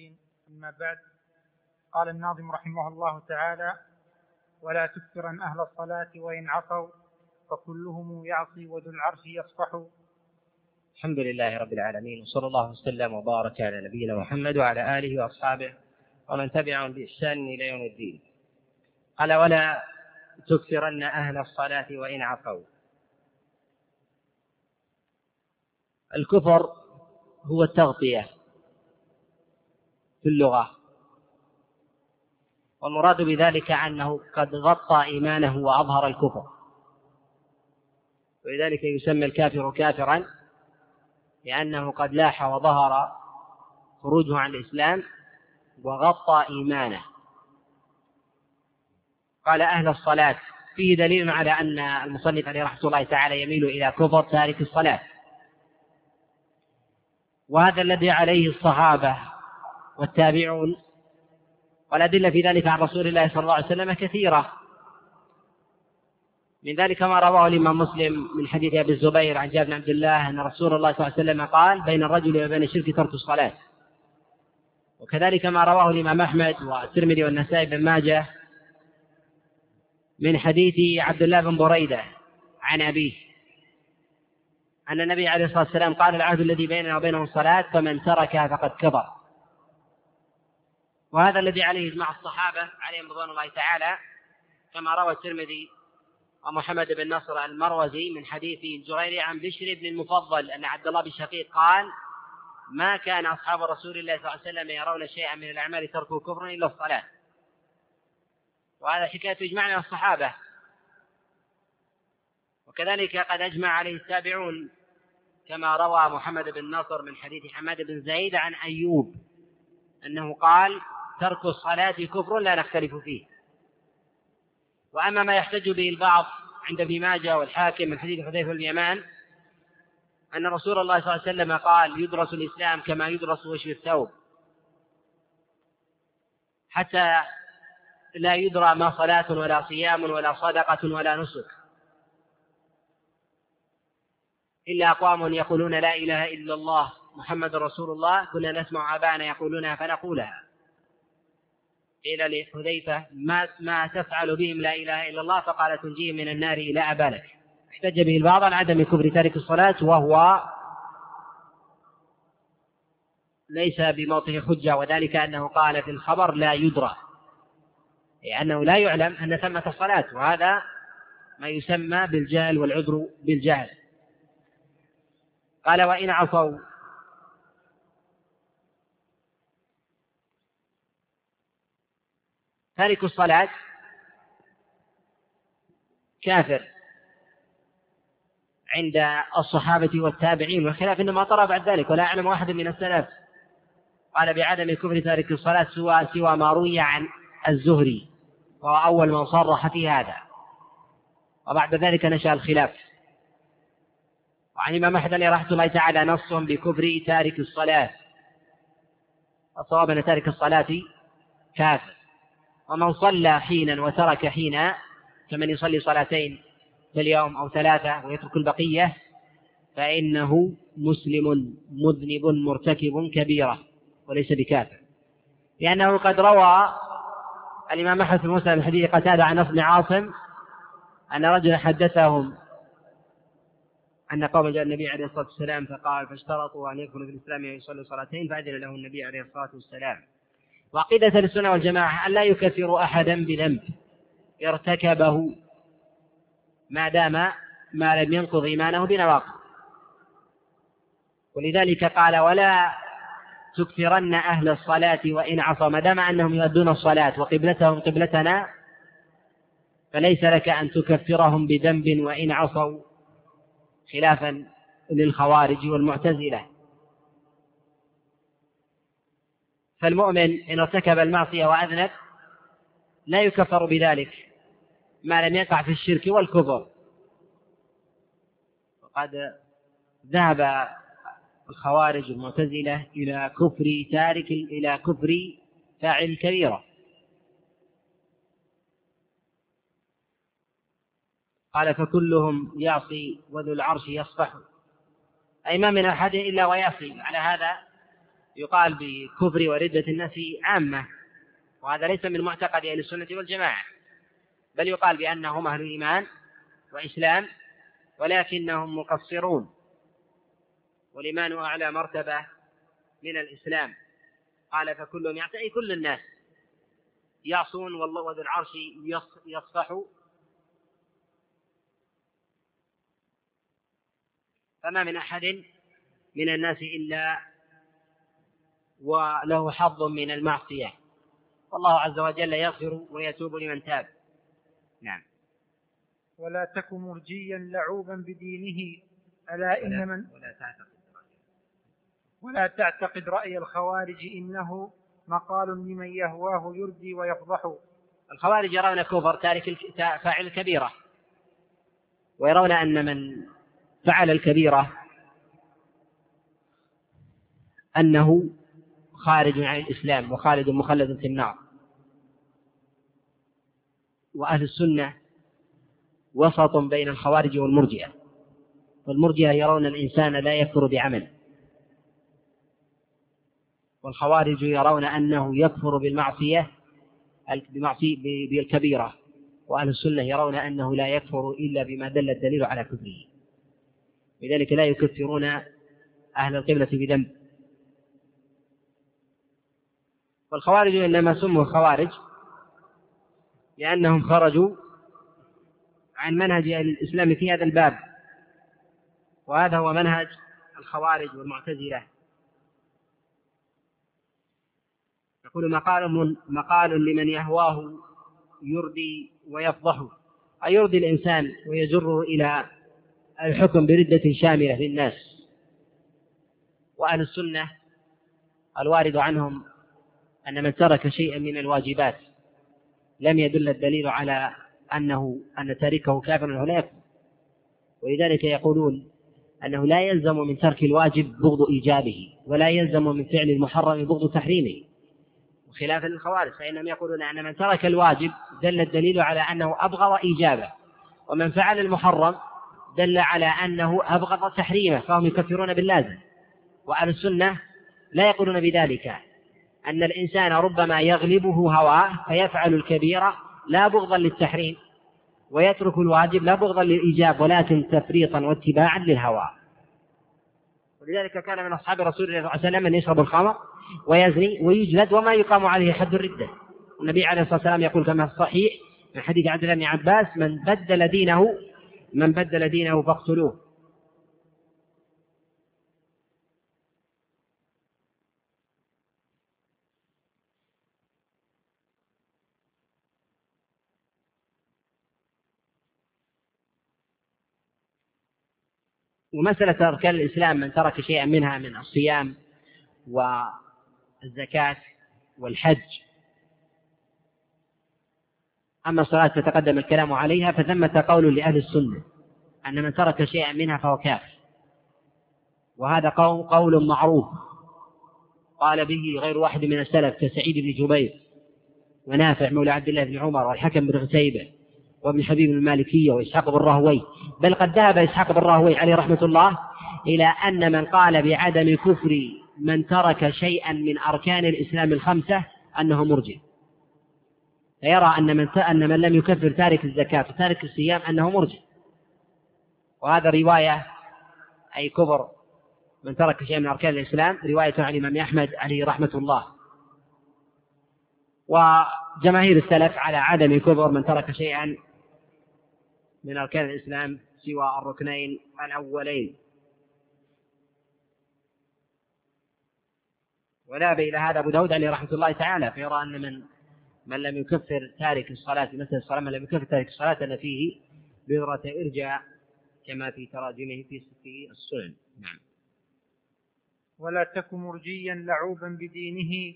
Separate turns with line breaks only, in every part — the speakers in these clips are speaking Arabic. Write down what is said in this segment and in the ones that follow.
الصالحين أما بعد قال الناظم رحمه الله تعالى ولا تكثرن أهل الصلاة وإن عصوا فكلهم يعصي وذو العرش يصفح.
الحمد لله رب العالمين وصلى الله وسلم وبارك على نبينا محمد وعلى آله وأصحابه ومن تبعهم بإحسان إلى يوم الدين. قال ولا تكثرن أهل الصلاة وإن عصوا. الكفر هو التغطية في اللغة. والمراد بذلك أنه قد غطى إيمانه وأظهر الكفر. ولذلك يسمى الكافر كافرا لأنه قد لاح وظهر خروجه عن الإسلام وغطى إيمانه. قال أهل الصلاة فيه دليل على أن المصنف عليه رحمة الله تعالى يميل إلى كفر تارك الصلاة. وهذا الذي عليه الصحابة والتابعون والأدلة في ذلك عن رسول الله صلى الله عليه وسلم كثيرة. من ذلك ما رواه الإمام مسلم من حديث أبي الزبير عن جابر بن عبد الله أن رسول الله صلى الله عليه وسلم قال بين الرجل وبين الشرك ترك الصلاة. وكذلك ما رواه الإمام أحمد والترمذي والنسائي بن ماجه من حديث عبد الله بن بريدة عن أبيه. أن النبي عليه الصلاة والسلام قال العهد الذي بيننا وبينهم الصلاة فمن تركها فقد كفر. وهذا الذي عليه إجماع الصحابة عليهم رضوان الله تعالى كما روى الترمذي ومحمد بن نصر المروزي من حديث الجريري عن بشر بن المفضل أن عبد الله بن شقيق قال ما كان أصحاب رسول الله صلى الله عليه وسلم يرون شيئا من الأعمال تركوا كفرا إلا الصلاة. وهذا حكاية إجماع من الصحابة. وكذلك قد أجمع عليه التابعون كما روى محمد بن نصر من حديث حماد بن زيد عن أيوب أنه قال ترك الصلاة كفر لا نختلف فيه. وأما ما يحتج به البعض عند ابن ماجه والحاكم من حديث حذيفة اليمان أن رسول الله صلى الله عليه وسلم قال يدرس الإسلام كما يدرس وجه الثوب. حتى لا يدرى ما صلاة ولا صيام ولا صدقة ولا نسك. إلا أقوام يقولون لا إله إلا الله محمد رسول الله كنا نسمع آباءنا يقولونها فنقولها. قيل لحذيفة ما ما تفعل بهم لا إله إلا الله فقال تنجيهم من النار إلى أبالك احتج به البعض على عدم كفر تارك الصلاة وهو ليس بموطن حجة وذلك أنه قال في الخبر لا يدرى. لأنه لا يعلم أن ثمة صلاة وهذا ما يسمى بالجهل والعذر بالجهل. قال وإن عصوا تارك الصلاة. كافر. عند الصحابة والتابعين والخلاف إنما طرأ بعد ذلك ولا أعلم واحد من السلف. قال بعدم كفر تارك الصلاة سوى سوى ما روي عن الزهري وهو أول من صرح في هذا. وبعد ذلك نشأ الخلاف. وعن الإمام أحمد رحمة الله تعالى نص بكفر تارك الصلاة. الصواب أن تارك الصلاة كافر. ومن صلى حينا وترك حينا كمن يصلي صلاتين في اليوم أو ثلاثة ويترك البقية فإنه مسلم مذنب مرتكب كبيرة وليس بكافر. لأنه قد روى الإمام أحمد في مسلم من حديث قتادة عن بن عاصم أن رجلا حدثهم أن قوم جاء النبي عليه الصلاة والسلام فقال فاشترطوا أن يدخلوا في الإسلام ويصلوا صلاتين فأذن له النبي عليه الصلاة والسلام. وعقيدة السنة والجماعة أن لا يكفر أحدا بذنب. ارتكبه. ما دام ما لم ينقض إيمانه بنواقض. ولذلك قال ولا تكثرن أهل الصلاة وإن عصوا ما دام أنهم يؤدون الصلاة وقبلتهم قبلتنا فليس لك أن تكفرهم بذنب وإن عصوا خلافا للخوارج والمعتزلة. فالمؤمن إن ارتكب المعصية وأذنب لا يكفر بذلك ما لم يقع في الشرك والكفر. وقد ذهب الخوارج المعتزلة إلى كفر تارك إلى كفر فاعل الكبيرة قال فكلهم يعصي وذو العرش يصفح. أي ما من أحد إلا ويعصي. على هذا يقال بكفر وردة الناس عامة وهذا ليس من معتقد أهل السنة والجماعة بل يقال بأنهم أهل إيمان وإسلام ولكنهم مقصرون والإيمان أعلى مرتبة من الإسلام. قال فكلهم يعتقد كل الناس يعصون والله وذو العرش يصفح. فما من أحد من الناس إلا وله حظ من المعصية. والله عز وجل يغفر ويتوب لمن تاب. نعم.
ولا تك مرجيا لعوبا بدينه. ألا إن من ولا تعتقد ولا تعتقد رأي الخوارج إنه مقال لمن يهواه يردي ويفضح.
الخوارج يرون كفر تارك فاعل الكبيرة. ويرون أن من فعل الكبيرة أنه خارج عن الإسلام وخالد مخلد في النار. وأهل السنة وسط بين الخوارج والمرجئة. والمرجئة يرون الإنسان لا يكفر بعمل. والخوارج يرون أنه يكفر بالمعصية بمعصية بالكبيرة. وأهل السنة يرون أنه لا يكفر إلا بما دل الدليل على كفره. لذلك لا يكفرون أهل القبلة بذنب. والخوارج إنما سموا خوارج لأنهم خرجوا عن منهج أهل الإسلام في هذا الباب وهذا هو منهج الخوارج والمعتزلة. يقول مقال مقال لمن يهواه يردي ويفضح أي يرضي الإنسان ويجره إلى الحكم بردة شاملة في الناس وأهل السنة الوارد عنهم أن من ترك شيئا من الواجبات لم يدل الدليل على أنه أن تاركه كافر لا يكفر. ولذلك يقولون أنه لا يلزم من ترك الواجب بغض إيجابه ولا يلزم من فعل المحرم بغض تحريمه. وخلافا للخوارج فإنهم يقولون أن من ترك الواجب دل الدليل على أنه أبغض إيجابه ومن فعل المحرم دل على أنه أبغض تحريمه فهم يكفرون باللازم. وأهل السنة لا يقولون بذلك. أن الإنسان ربما يغلبه هواه فيفعل الكبيرة لا بغضا للتحريم ويترك الواجب لا بغضا للإيجاب ولكن تفريطا واتباعا للهوى. ولذلك كان من أصحاب رسول الله صلى الله عليه وسلم من يشرب الخمر ويزني ويجلد وما يقام عليه حد الردة. النبي عليه الصلاة والسلام يقول كما في الصحيح من حديث عبد الله بن عباس من بدل دينه من بدل دينه فاقتلوه. ومسألة أركان الإسلام من ترك شيئا منها من الصيام والزكاة والحج. أما الصلاة فتقدم الكلام عليها فثمة قول لأهل السنة أن من ترك شيئا منها فهو كافر. وهذا قول, قول معروف. قال به غير واحد من السلف كسعيد بن جبير ونافع مولى عبد الله بن عمر والحكم بن غسيبة وابن حبيب المالكية وإسحاق بن راهوي. بل قد ذهب إسحاق بن راهوي عليه رحمة الله إلى أن من قال بعدم كفر من ترك شيئا من أركان الإسلام الخمسة أنه مرجئ. فيرى أن من أن من لم يكفر تارك الزكاة وتارك الصيام أنه مرجئ. وهذا رواية أي كفر من ترك شيئا من أركان الإسلام رواية عن الإمام أحمد عليه رحمة الله. وجماهير السلف على عدم كفر من ترك شيئا من أركان الإسلام سوى الركنين الأولين. وذهب إلى هذا أبو داود عليه رحمة الله تعالى فيرى أن من من لم يكفر تارك الصلاة في مثل الصلاة من لم يكفر تارك الصلاة أن فيه بذرة إرجاء كما في تراجمه في في السنن. نعم.
ولا تك مرجيا لعوبا بدينه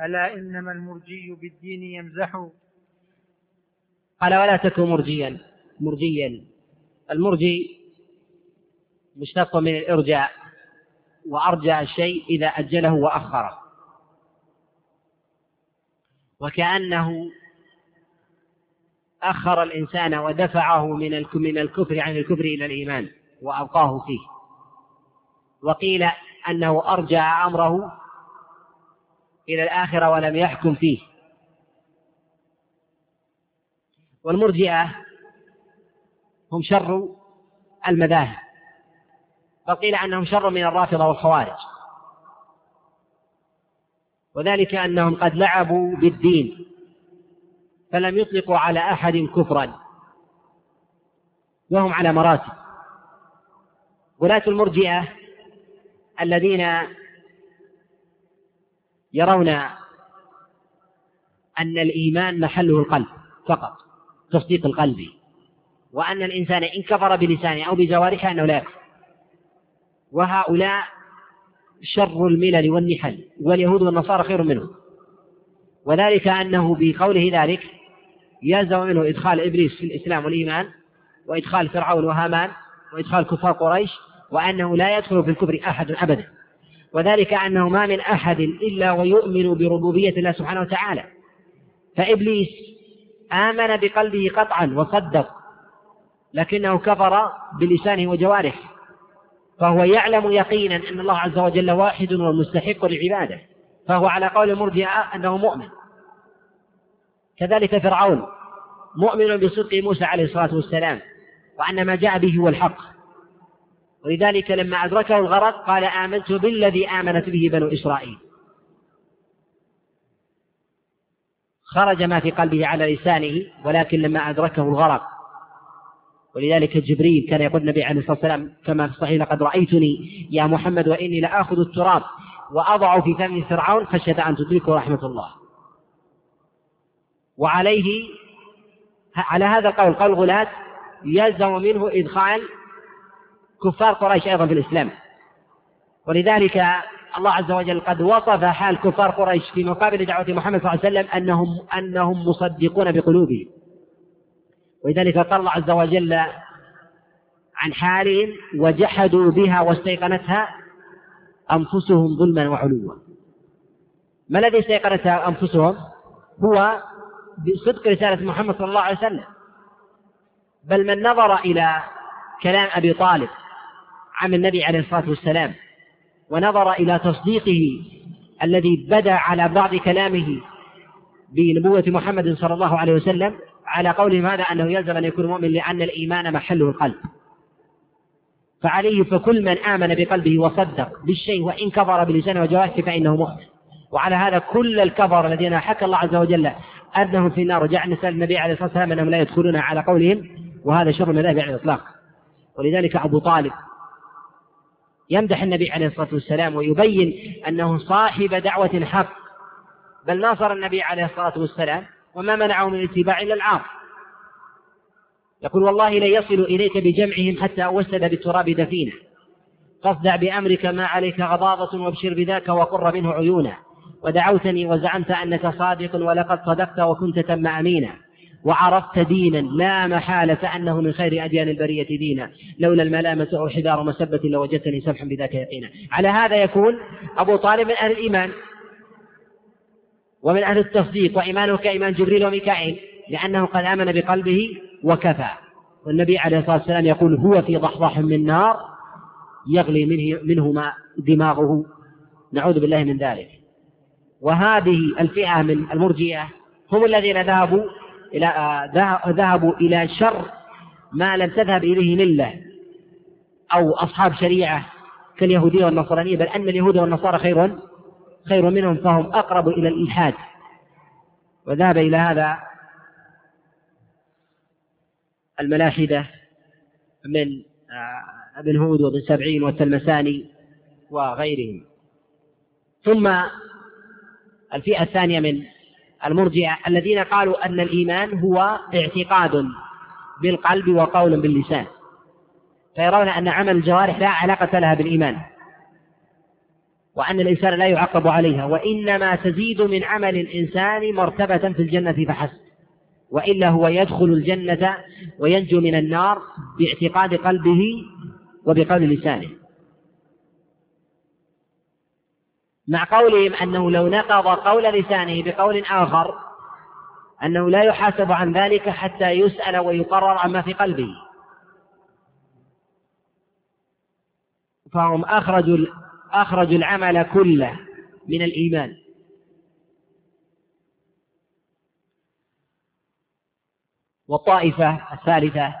ألا إنما المرجي بالدين يمزح.
قال ولا تك مرجيا مرجيا. المرجي مشتق من الإرجاء وأرجع الشيء إذا أجله وأخره. وكأنه أخر الإنسان ودفعه من من الكفر عن الكفر إلى الإيمان وأبقاه فيه. وقيل أنه أرجع أمره إلى الآخرة ولم يحكم فيه. والمرجئة هم شر المذاهب. بل قيل أنهم شر من الرافضة والخوارج. وذلك أنهم قد لعبوا بالدين فلم يطلقوا على أحد كفرا وهم على مراتب. ولاة المرجئة الذين يرون أن الإيمان محله القلب فقط تصديق القلب. وأن الإنسان إن كفر بلسانه أو بجوارحه أنه لا يكفر. وهؤلاء شر الملل والنحل واليهود والنصارى خير منهم. وذلك أنه بقوله ذلك يلزم منه إدخال إبليس في الإسلام والإيمان وإدخال فرعون وهامان وإدخال كفار قريش وأنه لا يدخل في الكفر أحد أبدا. وذلك أنه ما من أحد إلا ويؤمن بربوبية الله سبحانه وتعالى. فإبليس آمن بقلبه قطعا وصدق. لكنه كفر بلسانه وجوارحه فهو يعلم يقينا أن الله عز وجل واحد ومستحق لعباده فهو على قول المرجئة أنه مؤمن. كذلك فرعون مؤمن بصدق موسى عليه الصلاة والسلام وأن ما جاء به هو الحق. ولذلك لما أدركه الغرق قال آمنت بالذي آمنت به بنو إسرائيل. خرج ما في قلبه على لسانه ولكن لما أدركه الغرق ولذلك جبريل كان يقول النبي عليه الصلاة والسلام كما في الصحيح لقد رأيتني يا محمد وإني لآخذ التراب وأضع في فم فرعون خشية أن تدركه رحمة الله. وعليه على هذا القول قول غلاة يلزم منه إدخال كفار قريش أيضا في الإسلام. ولذلك الله عز وجل قد وصف حال كفار قريش في مقابل دعوة محمد صلى الله عليه وسلم أنهم أنهم مصدقون بقلوبهم. ولذلك قال الله عز وجل عن حالهم وجحدوا بها واستيقنتها أنفسهم ظلما وعلوا. ما الذي استيقنتها أنفسهم؟ هو بصدق رسالة محمد صلى الله عليه وسلم. بل من نظر إلى كلام أبي طالب عن النبي عليه الصلاة والسلام ونظر إلى تصديقه الذي بدا على بعض كلامه بنبوة محمد صلى الله عليه وسلم على قولهم هذا أنه يلزم أن يكون مؤمن لأن الإيمان محله القلب. فعليه فكل من آمن بقلبه وصدق بالشيء وإن كفر بلسانه وجوارحه فإنه مؤمن. وعلى هذا كل الكفر الذين حكى الله عز وجل أنهم في النار. وجعل نسأل النبي عليه الصلاة والسلام أنهم لا يدخلون على قولهم وهذا شر المذاهب على الإطلاق. ولذلك أبو طالب يمدح النبي عليه الصلاة والسلام ويبين أنه صاحب دعوة حق بل ناصر النبي عليه الصلاة والسلام وما منعه من الاتباع إلا العار. يقول والله لن يصلوا إليك بجمعهم حتى أوسد بالتراب دفينة. فاصدع بأمرك ما عليك غضاضة وابشر بذاك وقر منه عيونا. ودعوتني وزعمت أنك صادق ولقد صدقت وكنت تم أمينا. وعرفت دينا لا محالة أنه من خير أديان البرية دينا. لولا الملامة أو حذار مسبة لوجدتني سمحا بذاك يقينا. على هذا يكون أبو طالب من أهل الإيمان. ومن أهل التصديق وإيمانه كإيمان جبريل وميكائيل لأنه قد آمن بقلبه وكفى. والنبي عليه الصلاة والسلام يقول هو في ضحضاح من نار يغلي منه منهما دماغه. نعوذ بالله من ذلك. وهذه الفئة من المرجئة هم الذين ذهبوا إلى ذهبوا إلى شر ما لم تذهب إليه ملة أو أصحاب شريعة كاليهودية والنصرانية بل أن اليهود والنصارى خير خير منهم فهم أقرب إلى الإلحاد. وذهب إلى هذا الملاحدة من آه، ابن هود وابن سبعين والتلمساني وغيرهم. ثم الفئة الثانية من المرجئة الذين قالوا أن الإيمان هو اعتقاد بالقلب وقول باللسان فيرون أن عمل الجوارح لا علاقة لها بالإيمان. وأن الإنسان لا يعقب عليها وإنما تزيد من عمل الإنسان مرتبة في الجنة فحسب. وإلا هو يدخل الجنة وينجو من النار باعتقاد قلبه وبقول لسانه. مع قولهم أنه لو نقض قول لسانه بقول آخر أنه لا يحاسب عن ذلك حتى يسأل ويقرر عما في قلبه. فهم أخرجوا أخرجوا العمل كله من الإيمان. والطائفة الثالثة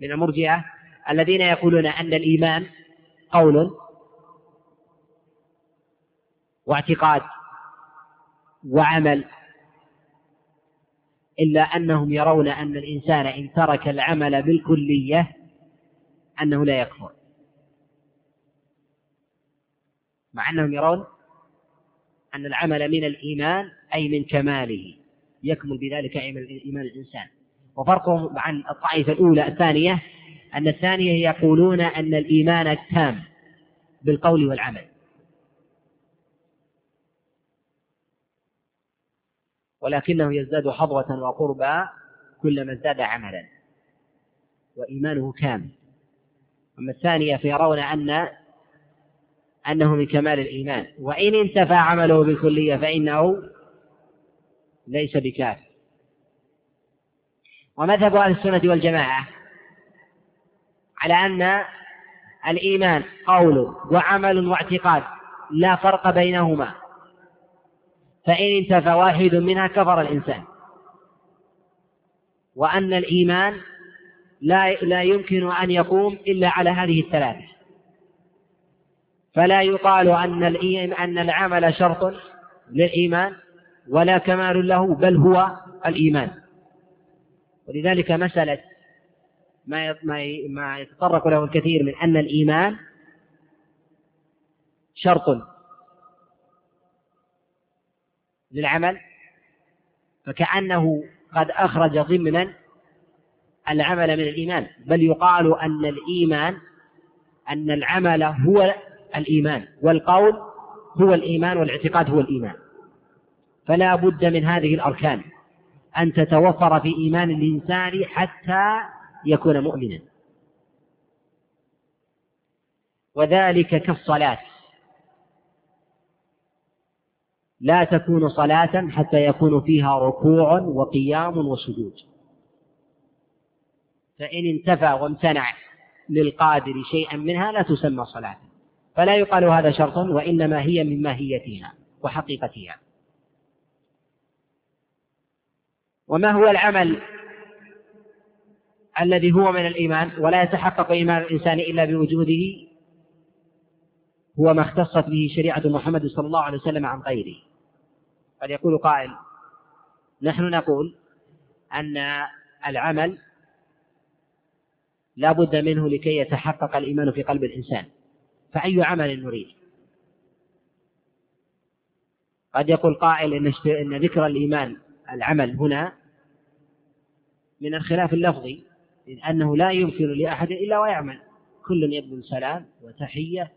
من المرجئة الذين يقولون أن الإيمان قول واعتقاد وعمل إلا أنهم يرون أن الإنسان إن ترك العمل بالكلية أنه لا يكفر. مع أنهم يرون أن العمل من الإيمان أي من كماله يكمل بذلك إيمان الإنسان. وفرقهم عن الطائفة الأولى الثانية أن الثانية يقولون أن الإيمان التام بالقول والعمل. ولكنه يزداد حظوة وقربا كلما ازداد عملا وإيمانه كامل. أما الثانية فيرون أن أنه من كمال الإيمان. وإن انتفى عمله بالكلية فإنه ليس بكاف ومذهب أهل السنة والجماعة على أن الإيمان قول وعمل واعتقاد لا فرق بينهما. فإن انتفى واحد منها كفر الإنسان. وأن الإيمان لا لا يمكن أن يقوم إلا على هذه الثلاثة. فلا يقال أن أن العمل شرط للإيمان ولا كمال له بل هو الإيمان. ولذلك مسألة ما ما يتطرق له الكثير من أن الإيمان شرط للعمل فكأنه قد أخرج ضمنا العمل من الإيمان. بل يقال أن الإيمان أن العمل هو الإيمان والقول هو الإيمان والاعتقاد هو الإيمان. فلا بد من هذه الأركان أن تتوفر في إيمان الإنسان حتى يكون مؤمنا. وذلك كالصلاة. لا تكون صلاة حتى يكون فيها ركوع وقيام وسجود. فإن انتفى وامتنع للقادر شيئا منها لا تسمى صلاة. فلا يقال هذا شرط وإنما هي من ماهيتها وحقيقتها. وما هو العمل الذي هو من الإيمان؟ ولا يتحقق إيمان الإنسان إلا بوجوده هو ما اختصت به شريعة محمد صلى الله عليه وسلم عن غيره. قد يقول قائل نحن نقول أن العمل لا بد منه لكي يتحقق الإيمان في قلب الإنسان. فأي عمل نريد؟ قد يقول قائل إن, إن ذكر الإيمان العمل هنا من الخلاف اللفظي إذ أنه لا يمكن لأحد إلا ويعمل. كل يبذل سلام وتحية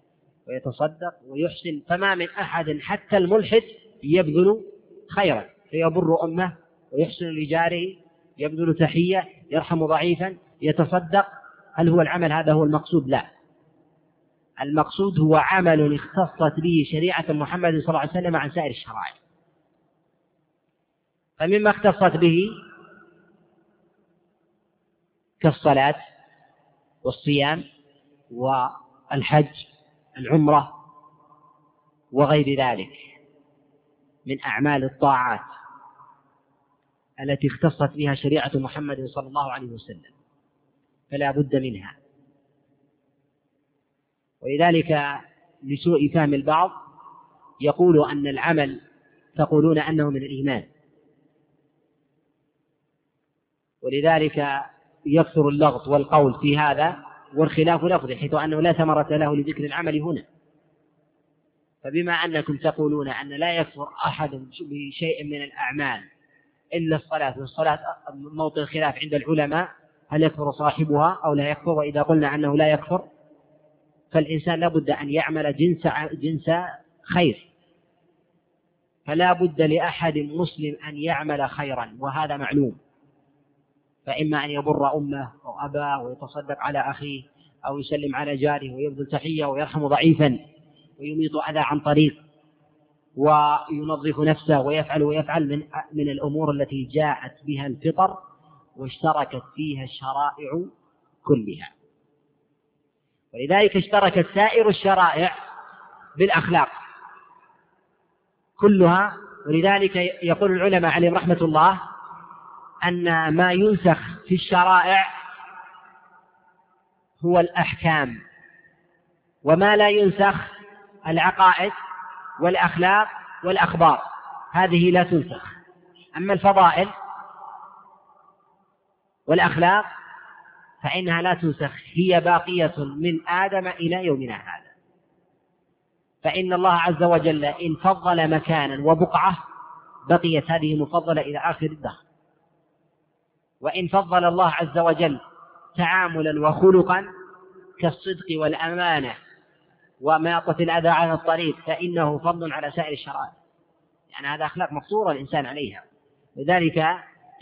ويتصدق ويحسن فما من أحد حتى الملحد يبذل خيرا. فيبر أمه ويحسن لجاره يبذل تحية يرحم ضعيفا يتصدق. هل هو العمل؟ هذا هو المقصود لا. المقصود هو عمل اختصت به شريعة محمد صلى الله عليه وسلم عن سائر الشرائع. فمما اختصت به كالصلاة والصيام والحج العمرة وغير ذلك من أعمال الطاعات التي اختصت بها شريعة محمد صلى الله عليه وسلم فلا بد منها. ولذلك لسوء فهم البعض يقول أن العمل تقولون أنه من الإيمان. ولذلك يكثر اللغط والقول في هذا والخلاف لفظي حيث أنه لا ثمرة له لذكر العمل هنا. فبما أنكم تقولون أن لا يكفر أحد بشيء من الأعمال إلا الصلاة والصلاة موطن الخلاف عند العلماء هل يكفر صاحبها أو لا يكفر وإذا قلنا أنه لا يكفر فالإنسان لابد أن يعمل جنس جنس خير. فلا بد لأحد مسلم أن يعمل خيرا وهذا معلوم. فإما أن يبر أمه أو أباه ويتصدق على أخيه أو يسلم على جاره ويبذل تحية ويرحم ضعيفا ويميط أذى عن طريق وينظف نفسه ويفعل ويفعل من من الأمور التي جاءت بها الفطر واشتركت فيها الشرائع كلها. ولذلك اشتركت سائر الشرائع بالأخلاق كلها. ولذلك يقول العلماء عليهم رحمة الله أن ما ينسخ في الشرائع هو الأحكام وما لا ينسخ العقائد والأخلاق والأخبار هذه لا تنسخ. أما الفضائل والأخلاق فإنها لا تنسخ هي باقية من آدم إلى يومنا هذا. فإن الله عز وجل إن فضل مكانا وبقعة بقيت هذه مفضلة إلى آخر الدهر. وإن فضل الله عز وجل تعاملا وخلقا كالصدق والأمانة وماطة الأذى عن الطريق فإنه فضل على سائر الشرائع. يعني هذا أخلاق مقصورة الإنسان عليها. لذلك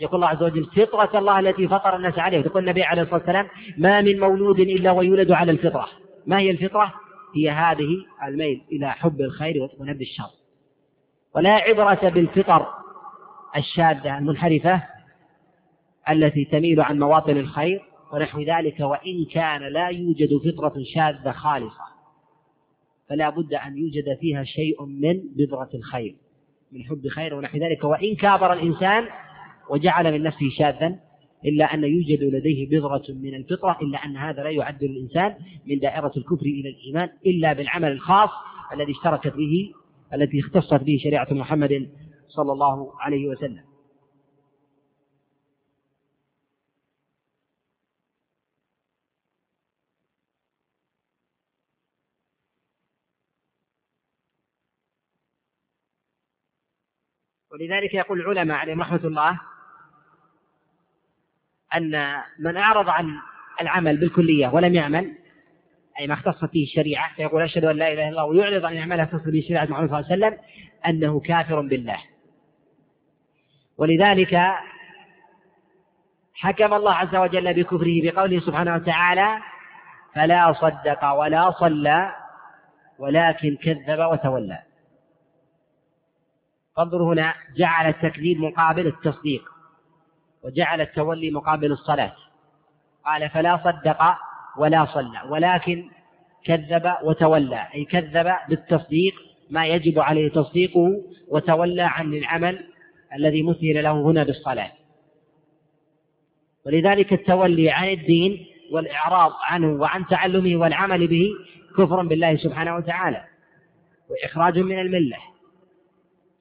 يقول الله عز وجل فطرة الله التي فطر الناس عليها. يقول النبي عليه الصلاة والسلام ما من مولود إلا ويولد على الفطرة. ما هي الفطرة؟ هي هذه الميل إلى حب الخير ونبذ الشر. ولا عبرة بالفطر الشاذة المنحرفة التي تميل عن مواطن الخير ونحو ذلك وإن كان لا يوجد فطرة شاذة خالصة فلا بد أن يوجد فيها شيء من بذرة الخير من حب خير ونحو ذلك. وإن كابر الإنسان وجعل من نفسه شاذا إلا أن يوجد لديه بذرة من الفطرة إلا أن هذا لا يعدل الإنسان من دائرة الكفر إلى الإيمان إلا بالعمل الخاص الذي اشتركت به التي اختصت به شريعة محمد صلى الله عليه وسلم. ولذلك يقول العلماء عليهم رحمة الله أن من أعرض عن العمل بالكلية ولم يعمل أي ما اختصت به الشريعة فيقول أشهد أن لا إله إلا الله ويعرض عن يعملها اختص به شريعة محمد صلى الله عليه وسلم أنه كافر بالله. ولذلك حكم الله عز وجل بكفره بقوله سبحانه وتعالى فلا صدق ولا صلى ولكن كذب وتولى. فانظروا هنا جعل التكذيب مقابل التصديق. وجعل التولي مقابل الصلاة. قال فلا صدق ولا صلى ولكن كذب وتولى أي كذب بالتصديق ما يجب عليه تصديقه وتولى عن العمل الذي مثل له هنا بالصلاة. ولذلك التولي عن الدين والإعراض عنه وعن تعلمه والعمل به كفر بالله سبحانه وتعالى وإخراج من الملة.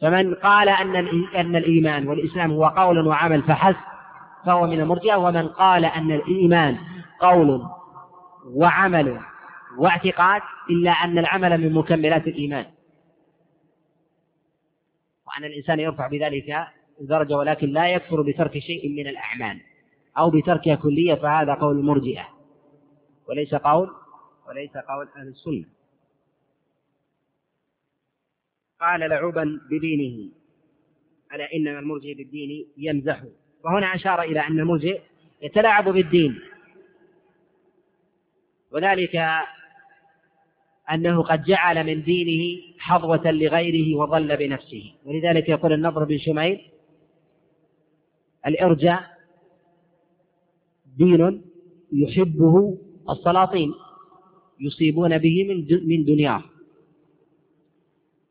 فمن قال أن أن الإيمان والإسلام هو قول وعمل فحسب فهو من المرجئة ومن قال أن الإيمان قول وعمل واعتقاد إلا أن العمل من مكملات الإيمان. وأن الإنسان يرفع بذلك درجة ولكن لا يكفر بترك شيء من الأعمال أو بتركها كلية فهذا قول المرجئة. وليس قول وليس قول أهل السنة. قال لعبا بدينه ألا إنما المرجئ بالدين يمزح. وهنا أشار إلى أن المرجئ يتلاعب بالدين. وذلك أنه قد جعل من دينه حظوة لغيره وضل بنفسه. ولذلك يقول النضر بن شميل الإرجاء دين يحبه السلاطين يصيبون به من من دنياه.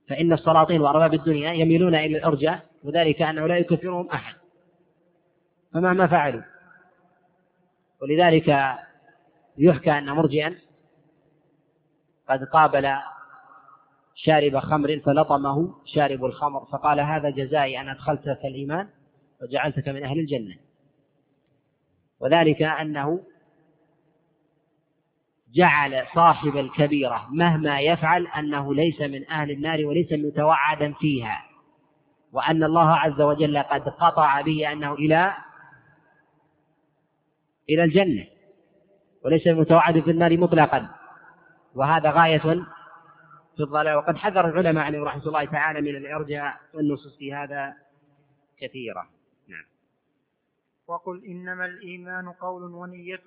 فإن السلاطين وأرباب الدنيا يميلون إلى الإرجاء وذلك أنه لا يكفرهم أحد. فمهما فعلوا. ولذلك يحكى أن مرجئا قد قابل شارب خمر فلطمه شارب الخمر فقال هذا جزائي أن أدخلتك الإيمان وجعلتك من أهل الجنة. وذلك أنه جعل صاحب الكبيرة مهما يفعل أنه ليس من أهل النار وليس متوعدا فيها وأن الله عز وجل قد قطع به أنه إلى إلى الجنة. وليس المتوعد في النار مطلقا. وهذا غاية في الضلال. وقد حذر العلماء عليهم رحمة الله تعالى من الإرجاء والنصوص في هذا كثيرة نعم.
وقل إنما الإيمان قول ونية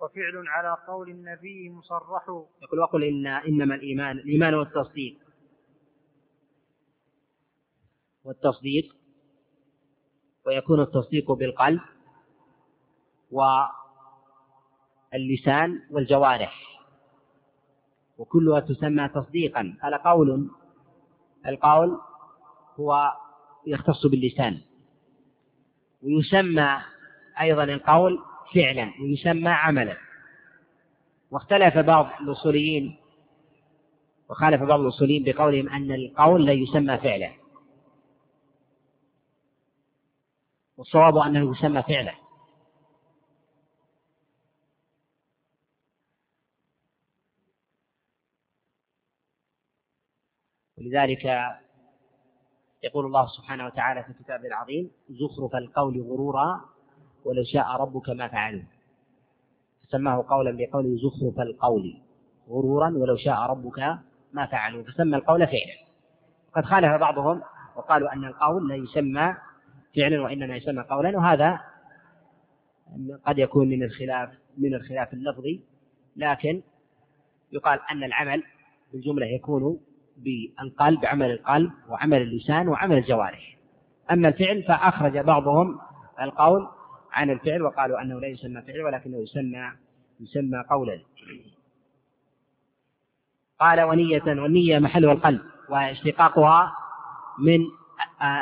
وفعل على قول النبي مصرح.
يقول وقل إن إنما الإيمان الإيمان والتصديق. والتصديق. ويكون التصديق بالقلب. واللسان والجوارح وكلها تسمى تصديقا. هذا قول القول هو يختص باللسان ويسمى أيضا القول فعلا ويسمى عملا. واختلف بعض الأصوليين وخالف بعض الأصوليين بقولهم أن القول لا يسمى فعلا والصواب أنه يسمى فعلا. ولذلك يقول الله سبحانه وتعالى في كتابه العظيم زخرف القول غرورا ولو شاء ربك ما فعلوه فسماه قولا بقوله زخرف القول غرورا ولو شاء ربك ما فعلوا فسمى القول فعلا. قد خالف بعضهم وقالوا أن القول لا يسمى فعلا وإنما يسمى قولا وهذا قد يكون من الخلاف من الخلاف اللفظي. لكن يقال أن العمل بالجملة يكون بالقلب عمل القلب وعمل اللسان وعمل الجوارح. أما الفعل فأخرج بعضهم القول عن الفعل وقالوا أنه لا يسمى فعل ولكنه يسمى يسمى قولا. قال ونية والنية محلها القلب واشتقاقها من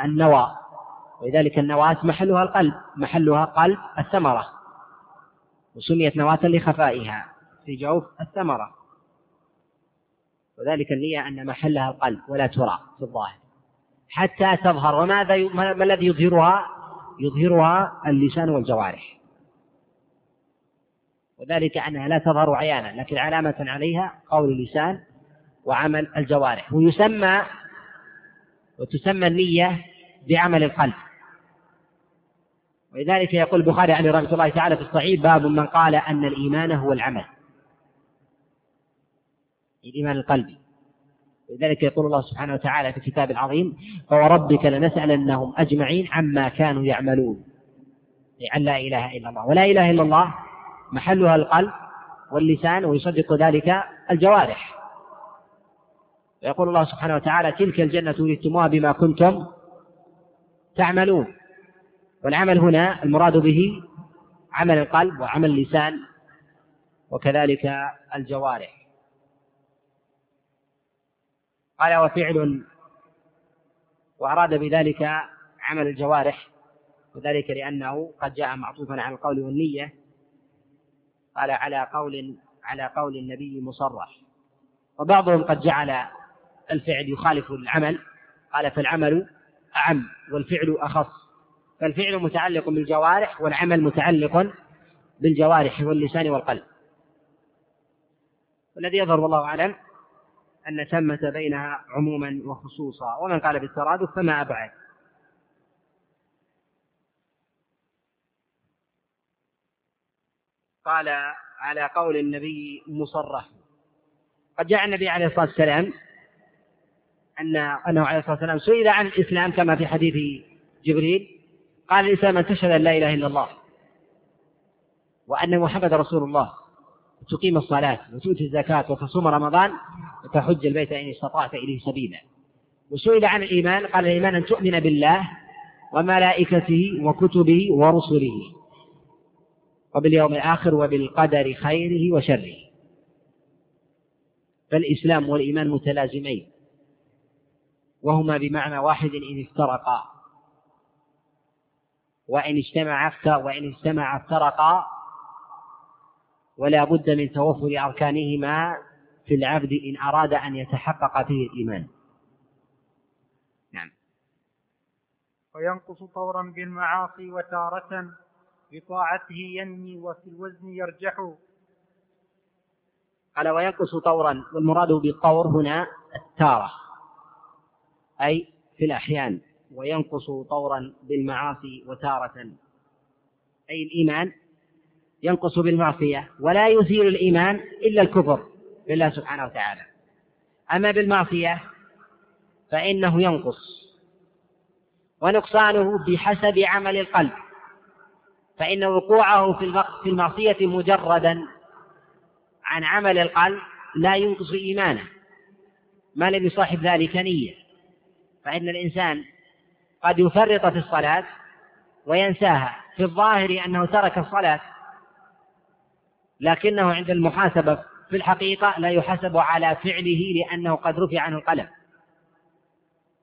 النوى. ولذلك النواة محلها القلب محلها قلب الثمرة. وسميت نواة لخفائها. في جوف الثمرة. وذلك النية أن محلها القلب ولا ترى في الظاهر. حتى تظهر. وماذا ما الذي يظهرها؟ يظهرها اللسان والجوارح. وذلك أنها لا تظهر عيانا لكن علامة عليها قول اللسان وعمل الجوارح. ويسمى وتسمى النية بعمل القلب. ولذلك يقول البخاري عليه رحمة الله تعالى في الصحيح باب من قال أن الإيمان هو العمل. الإيمان القلبي لذلك يقول الله سبحانه وتعالى في الكتاب العظيم فوربك لنسألنهم أجمعين عما كانوا يعملون. عن لا إله إلا الله. ولا إله إلا الله محلها القلب واللسان ويصدق ذلك الجوارح. ويقول الله سبحانه وتعالى تلك الجنة ورثتموها بما كنتم تعملون. والعمل هنا المراد به عمل القلب وعمل اللسان وكذلك الجوارح. قال وفعل وأراد بذلك عمل الجوارح وذلك لأنه قد جاء معطوفا على القول والنية قال على قول على قول النبي مصرح. وبعضهم قد جعل الفعل يخالف العمل قال فالعمل أعم والفعل أخص. فالفعل متعلق بالجوارح والعمل متعلق بالجوارح واللسان والقلب. والذي يظهر والله أعلم أن ثمة بينها عموما وخصوصا. ومن قال بالترادف فما أبعد. قال على قول النبي مصرح. قد جاء النبي عليه الصلاة والسلام أن أنه عليه الصلاة والسلام سئل عن الإسلام كما في حديث جبريل. قال الإسلام أن تشهد أن لا إله إلا الله وأن محمد رسول الله. وتقيم الصلاة وتؤتي الزكاة وتصوم رمضان وتحج البيت إن استطعت إليه سبيلا. وسئل عن الإيمان قال الإيمان أن تؤمن بالله وملائكته وكتبه ورسله وباليوم الآخر وبالقدر خيره وشره. فالإسلام والإيمان متلازمين وهما بمعنى واحد إن افترقا. وإن اجتمعا وإن اجتمعا افترقا ولا بد من توفر أركانهما في العبد إن أراد أن يتحقق فيه الإيمان. نعم.
وينقص طورا بالمعاصي وتارة بطاعته ينمي وفي الوزن يرجح.
قال وينقص طورا والمراد بالطور هنا التارة أي في الأحيان وينقص طورا بالمعاصي وتارة أي الإيمان. ينقص بالمعصية ولا يزيل الإيمان إلا الكفر بالله سبحانه وتعالى. أما بالمعصية فإنه ينقص ونقصانه بحسب عمل القلب فإن وقوعه في المعصية مجردا عن عمل القلب لا ينقص إيمانه. ما لم يصاحب ذلك نية. فإن الإنسان قد يفرط في الصلاة وينساها. في الظاهر أنه ترك الصلاة لكنه عند المحاسبة في الحقيقة لا يحاسب على فعله لأنه قد رفع عنه القلم.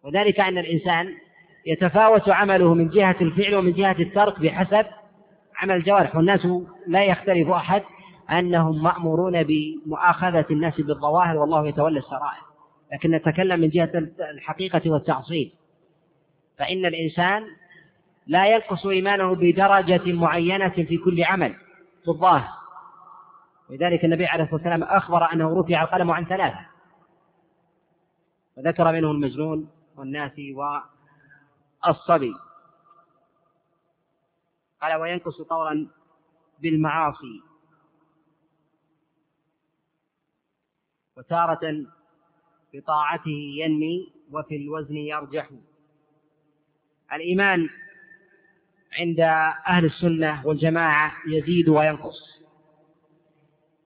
وذلك أن الإنسان يتفاوت عمله من جهة الفعل ومن جهة الترك بحسب عمل الجوارح. والناس لا يختلف أحد أنهم مأمورون بمؤاخذة الناس بالظواهر والله يتولى السرائر. لكن نتكلم من جهة الحقيقة والتعصيب. فإن الإنسان لا ينقص إيمانه بدرجة معينة في كل عمل في الظاهر. ولذلك النبي عليه الصلاة والسلام أخبر أنه رفع القلم عن ثلاثة. وذكر منه المجنون والناسي والصبي. قال وينقص طورا بالمعاصي. وتارة بطاعته ينمي وفي الوزن يرجح. الإيمان عند أهل السنة والجماعة يزيد وينقص.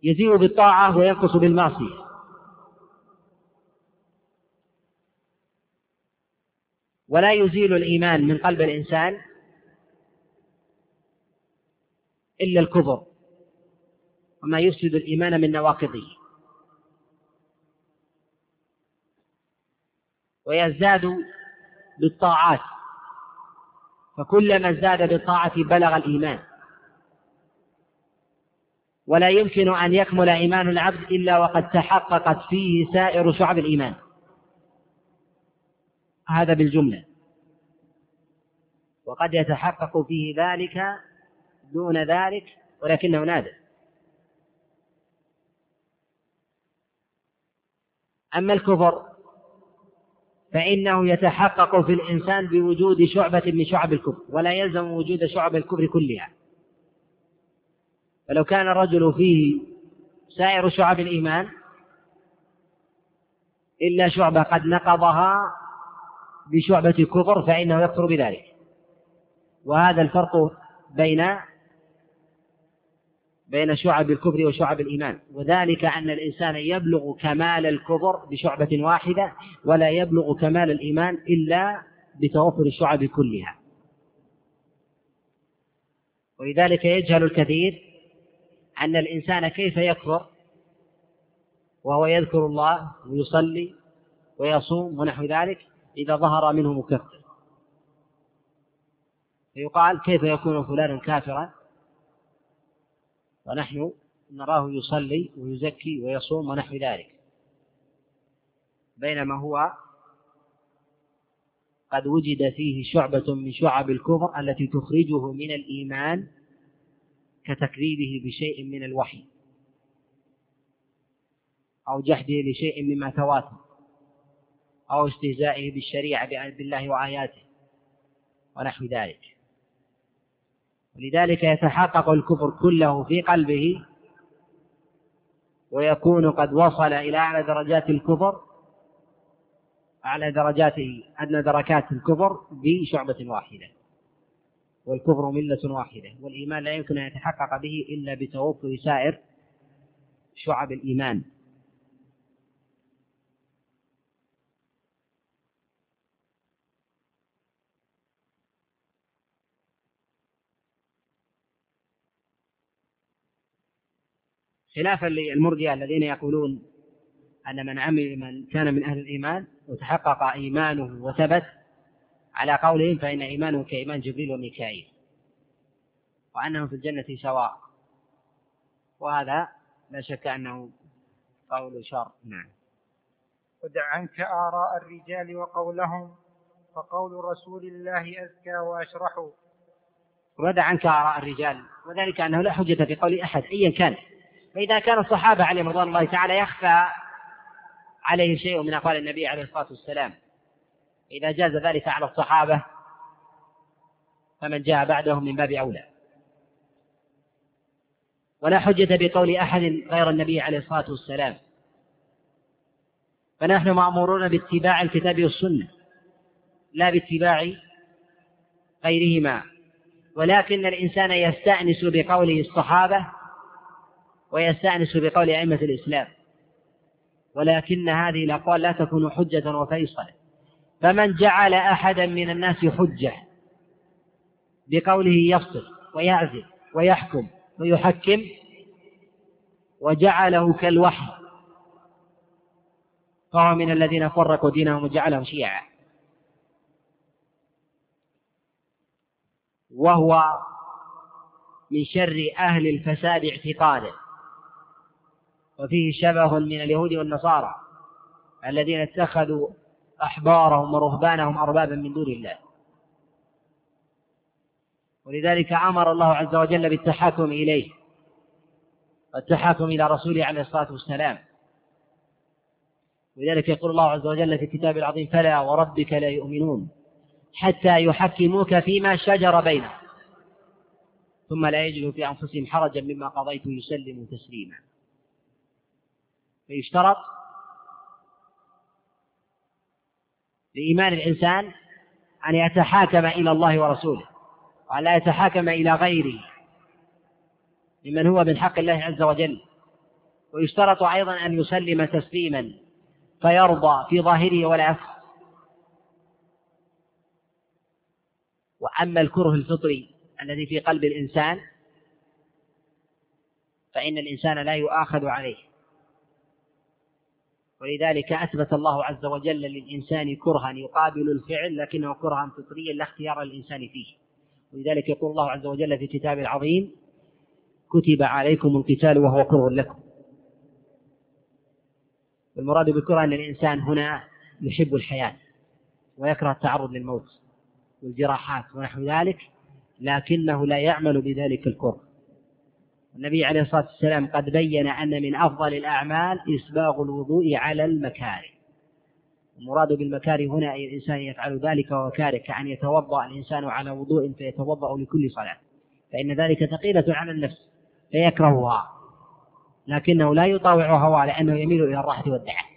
يزيد بالطاعة وينقص بالمعصية. ولا يزيل الإيمان من قلب الإنسان إلا الكفر وما يفسد الإيمان من نواقضه. ويزداد بالطاعات فكلما ازداد بالطاعة بلغ الإيمان. ولا يمكن أن يكمل إيمان العبد إلا وقد تحققت فيه سائر شعب الإيمان. هذا بالجملة. وقد يتحقق فيه ذلك دون ذلك ولكنه نادر. أما الكفر فإنه يتحقق في الإنسان بوجود شعبة من شعب الكفر ولا يلزم وجود شعب الكفر كلها. فلو كان الرجل فيه سائر شعب الإيمان إلا شعبة قد نقضها بشعبة الكفر فإنه يكفر بذلك. وهذا الفرق بين بين شعب الكفر وشعب الإيمان. وذلك أن الإنسان يبلغ كمال الكفر بشعبة واحدة ولا يبلغ كمال الإيمان إلا بتوفر الشعب كلها. ولذلك يجهل الكثير أن الإنسان كيف يكفر؟ وهو يذكر الله ويصلي ويصوم ونحو ذلك إذا ظهر منه مكفر. فيقال كيف يكون فلان كافرا؟ ونحن نراه يصلي ويزكي ويصوم ونحو ذلك. بينما هو قد وجد فيه شعبة من شعب الكفر التي تخرجه من الإيمان كتكذيبه بشيء من الوحي. أو جحده لشيء مما تواتر. أو استهزائه بالشريعة بالله وآياته. ونحو ذلك. ولذلك يتحقق الكفر كله في قلبه. ويكون قد وصل إلى أعلى درجات الكفر. أعلى درجاته أدنى دركات الكفر بشعبة واحدة. والكفر ملة واحدة والإيمان لا يمكن أن يتحقق به إلا بتوفر سائر شعب الإيمان. خلافا للمرجئة الذين يقولون أن من عمل من كان من أهل الإيمان وتحقق إيمانه وثبت على قولهم فإن إيمانه كإيمان جبريل وميكائيل وأنهم في الجنة سواء. وهذا لا شك أنه قول شر. نعم.
ودع عنك آراء الرجال وقولهم فقول رسول الله أزكى وأشرح.
ودع عنك آراء الرجال وذلك أنه لا حجة في قول أحد أيا كان. فإذا كان الصحابة عليهم رضوان الله تعالى يخفى عليه شيء من أقوال النبي عليه الصلاة والسلام. إذا جاز ذلك على الصحابة فمن جاء بعدهم من باب أولى. ولا حجة بقول أحد غير النبي عليه الصلاة والسلام. فنحن مأمورون باتباع الكتاب والسنة لا باتباع غيرهما. ولكن الإنسان يستأنس بقوله الصحابة ويستأنس بقول أئمة الإسلام. ولكن هذه الأقوال لا تكون حجة وفيصلا فمن جعل أحدا من الناس حجة بقوله يفصل ويعزل ويحكم ويحكم وجعله كالوحي فهو من الذين فرقوا دينهم وجعلهم شيعا وهو من شر أهل الفساد اعتقادا وفيه شبه من اليهود والنصارى الذين اتخذوا أحبارهم ورهبانهم أربابا من دون الله. ولذلك أمر الله عز وجل بالتحاكم إليه والتحاكم إلى رسوله عليه الصلاة والسلام. ولذلك يقول الله عز وجل في الكتاب العظيم فلا وربك لا يؤمنون حتى يحكموك فيما شجر بينهم ثم لا يجدوا في أنفسهم حرجا مما قضيت يسلموا تسليما. فيشترط لإيمان الإنسان أن يتحاكم إلى الله ورسوله وأن لا يتحاكم إلى غيره ممن هو من حق الله عز وجل. ويشترط أيضا أن يسلم تسليما فيرضى في ظاهره ولا يفعل وأما الكره الفطري الذي في قلب الإنسان فإن الإنسان لا يؤاخذ عليه. ولذلك أثبت الله عز وجل للإنسان كرها يقابل الفعل لكنه كرها فطريا لا اختيار للإنسان فيه. ولذلك يقول الله عز وجل في كتابه العظيم كتب عليكم القتال وهو كره لكم. والمراد بالكره أن الإنسان هنا يحب الحياة ويكره التعرض للموت والجراحات ونحو ذلك لكنه لا يعمل بذلك الكره. النبي عليه الصلاة والسلام قد بين أن من أفضل الأعمال إسباغ الوضوء على المكاره. المراد بالمكاره هنا أي الإنسان يفعل ذلك وهو كاره كأن يتوضأ الإنسان على وضوء فيتوضأ لكل صلاة. فإن ذلك ثقيلة على النفس فيكرهها. لكنه لا يطاوع هواه لأنه يميل إلى الراحة والدعاء.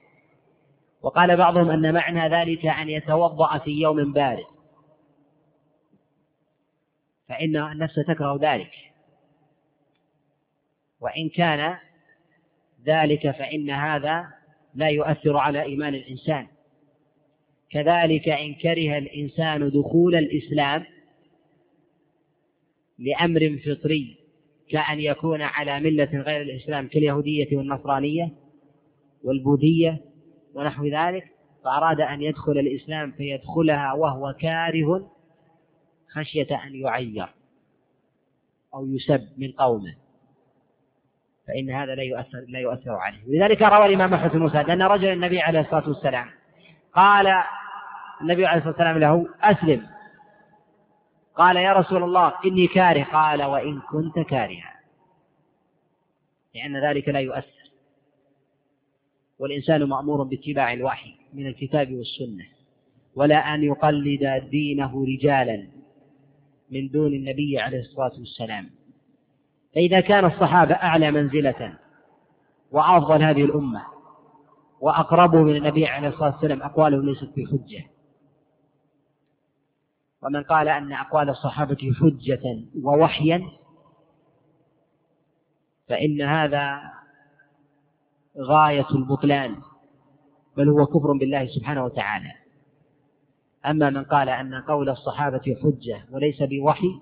وقال بعضهم أن معنى ذلك أن يتوضأ في يوم بارد. فإن النفس تكره ذلك. وإن كان ذلك فإن هذا لا يؤثر على إيمان الإنسان. كذلك إن كره الإنسان دخول الإسلام لأمر فطري كأن يكون على ملة غير الإسلام كاليهودية والنصرانية والبوذية ونحو ذلك فأراد أن يدخل الإسلام فيدخلها وهو كاره خشية أن يعير أو يسب من قومه. فإن هذا لا يؤثر لا يؤثر عليه. لذلك روى الإمام أحمد موسى أن رجلا النبي عليه الصلاة والسلام قال النبي عليه الصلاة والسلام له أسلم. قال يا رسول الله إني كاره. قال وإن كنت كارها. لأن ذلك لا يؤثر. والإنسان مأمور باتباع الوحي من الكتاب والسنة. ولا أن يقلد دينه رجالا من دون النبي عليه الصلاة والسلام. فإذا كان الصحابة أعلى منزلة وأفضل هذه الأمة وأقربوا من النبي عليه الصلاة والسلام أقوالهم ليست بحجة ومن قال أن أقوال الصحابة حجة ووحيا فإن هذا غاية البطلان بل هو كفر بالله سبحانه وتعالى. أما من قال أن قول الصحابة حجة وليس بوحي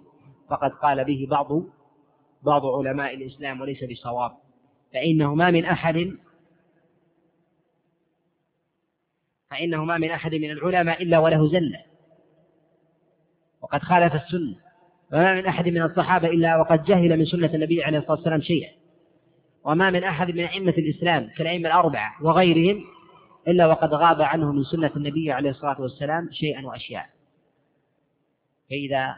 فقد قال به بعض بعض علماء الإسلام وليس بصواب فإنه ما من أحد فإنه ما من أحد من العلماء إلا وله زلة وقد خالف السنة وما من أحد من الصحابة إلا وقد جهل من سنة النبي عليه الصلاة والسلام شيئا وما من أحد من أئمة الإسلام كالأئمة الأربعة وغيرهم إلا وقد غاب عنه من سنة النبي عليه الصلاة والسلام شيئا وأشياء. فإذا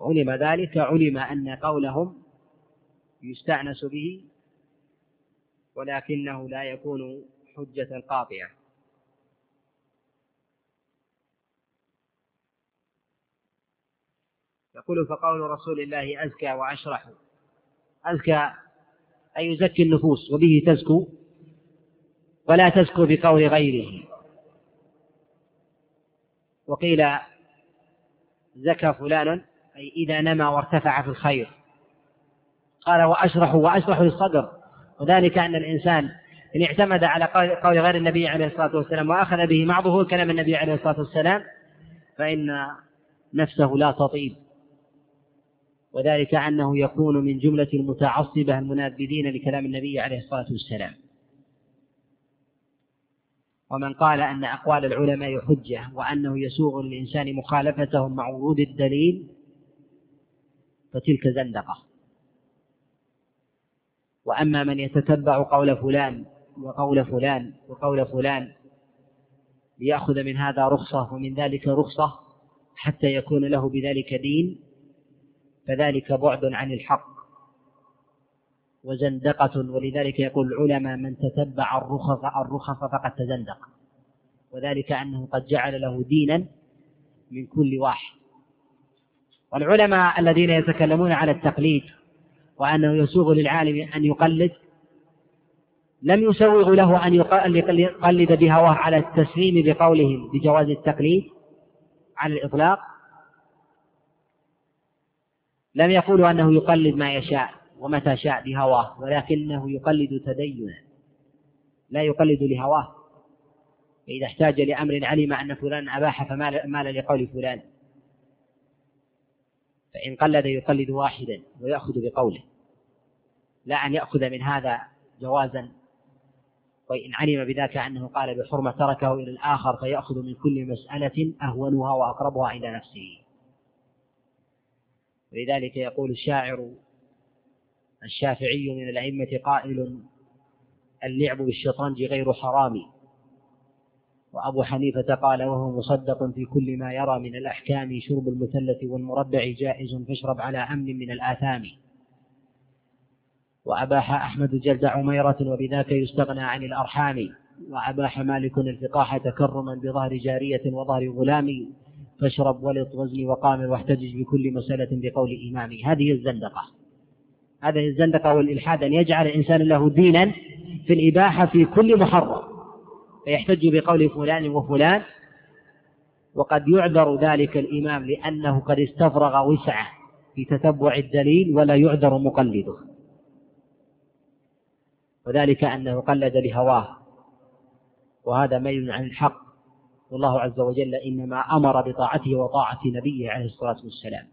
علم ذلك علم أن قولهم يستأنس به ولكنه لا يكون حجة قاطعة. يقول فقول رسول الله أزكى وأشرح. أزكى أي يزكي النفوس وبه تزكو ولا تزكو بقول غيره. وقيل زكى فلان أي إذا نمى وارتفع في الخير. قال وأشرح وأشرح للصدر. وذلك أن الإنسان إن اعتمد على قول غير النبي عليه الصلاة والسلام وأخذ به مع ظهور كلام النبي عليه الصلاة والسلام فإن نفسه لا تطيب. وذلك أنه يكون من جملة المتعصبة المنابذين لكلام النبي عليه الصلاة والسلام. ومن قال أن أقوال العلماء حجة وأنه يسوغ للإنسان مخالفتهم مع ورود الدليل فتلك زندقة. وأما من يتتبع قول فلان وقول فلان وقول فلان ليأخذ من هذا رخصة ومن ذلك رخصة حتى يكون له بذلك دين فذلك بعد عن الحق. وزندقة ولذلك يقول العلماء من تتبع الرخص الرخص فقد تزندق. وذلك أنه قد جعل له دينا من كل واحد. والعلماء الذين يتكلمون على التقليد وأنه يسوغ للعالم أن يقلد لم يسوغ له أن يقلد بهواه على التسليم بقولهم بجواز التقليد على الإطلاق. لم يقولوا أنه يقلد ما يشاء ومتى شاء بهواه ولكنه يقلد تدينا لا يقلد لهواه. فإذا احتاج لأمر علم أن فلان أباح فمال لقول فلان. فإن قلد يقلد واحدا ويأخذ بقوله. لا أن يأخذ من هذا جوازا. وإن علم بذاك أنه قال بحرمة تركه إلى الآخر فيأخذ من كل مسألة أهونها وأقربها إلى نفسه. ولذلك يقول الشاعر الشافعي من الأئمة قائل اللعب بالشطرنج غير حرام. وأبو حنيفة قال وهو مصدق في كل ما يرى من الأحكام شرب المثلث والمربع جائز فاشرب على أمن من الآثام. وأباح أحمد جلد عميرة وبذاك يستغنى عن الأرحام. وأباح مالك الفقاح تكرما بظهر جارية وظهر غلام. فاشرب ولط وزني وقامر واحتجج بكل مسألة بقول إمامي. هذه الزندقة. هذه الزندقة والإلحاد أن يجعل الإنسان له دينا في الإباحة في كل محرم. فيحتج بقول فلان وفلان. وقد يعذر ذلك الإمام لأنه قد استفرغ وسعه في تتبع الدليل ولا يعذر مقلده. وذلك أنه قلد لهواه. وهذا ميل عن الحق. والله عز وجل إنما أمر بطاعته وطاعة نبيه عليه الصلاة والسلام.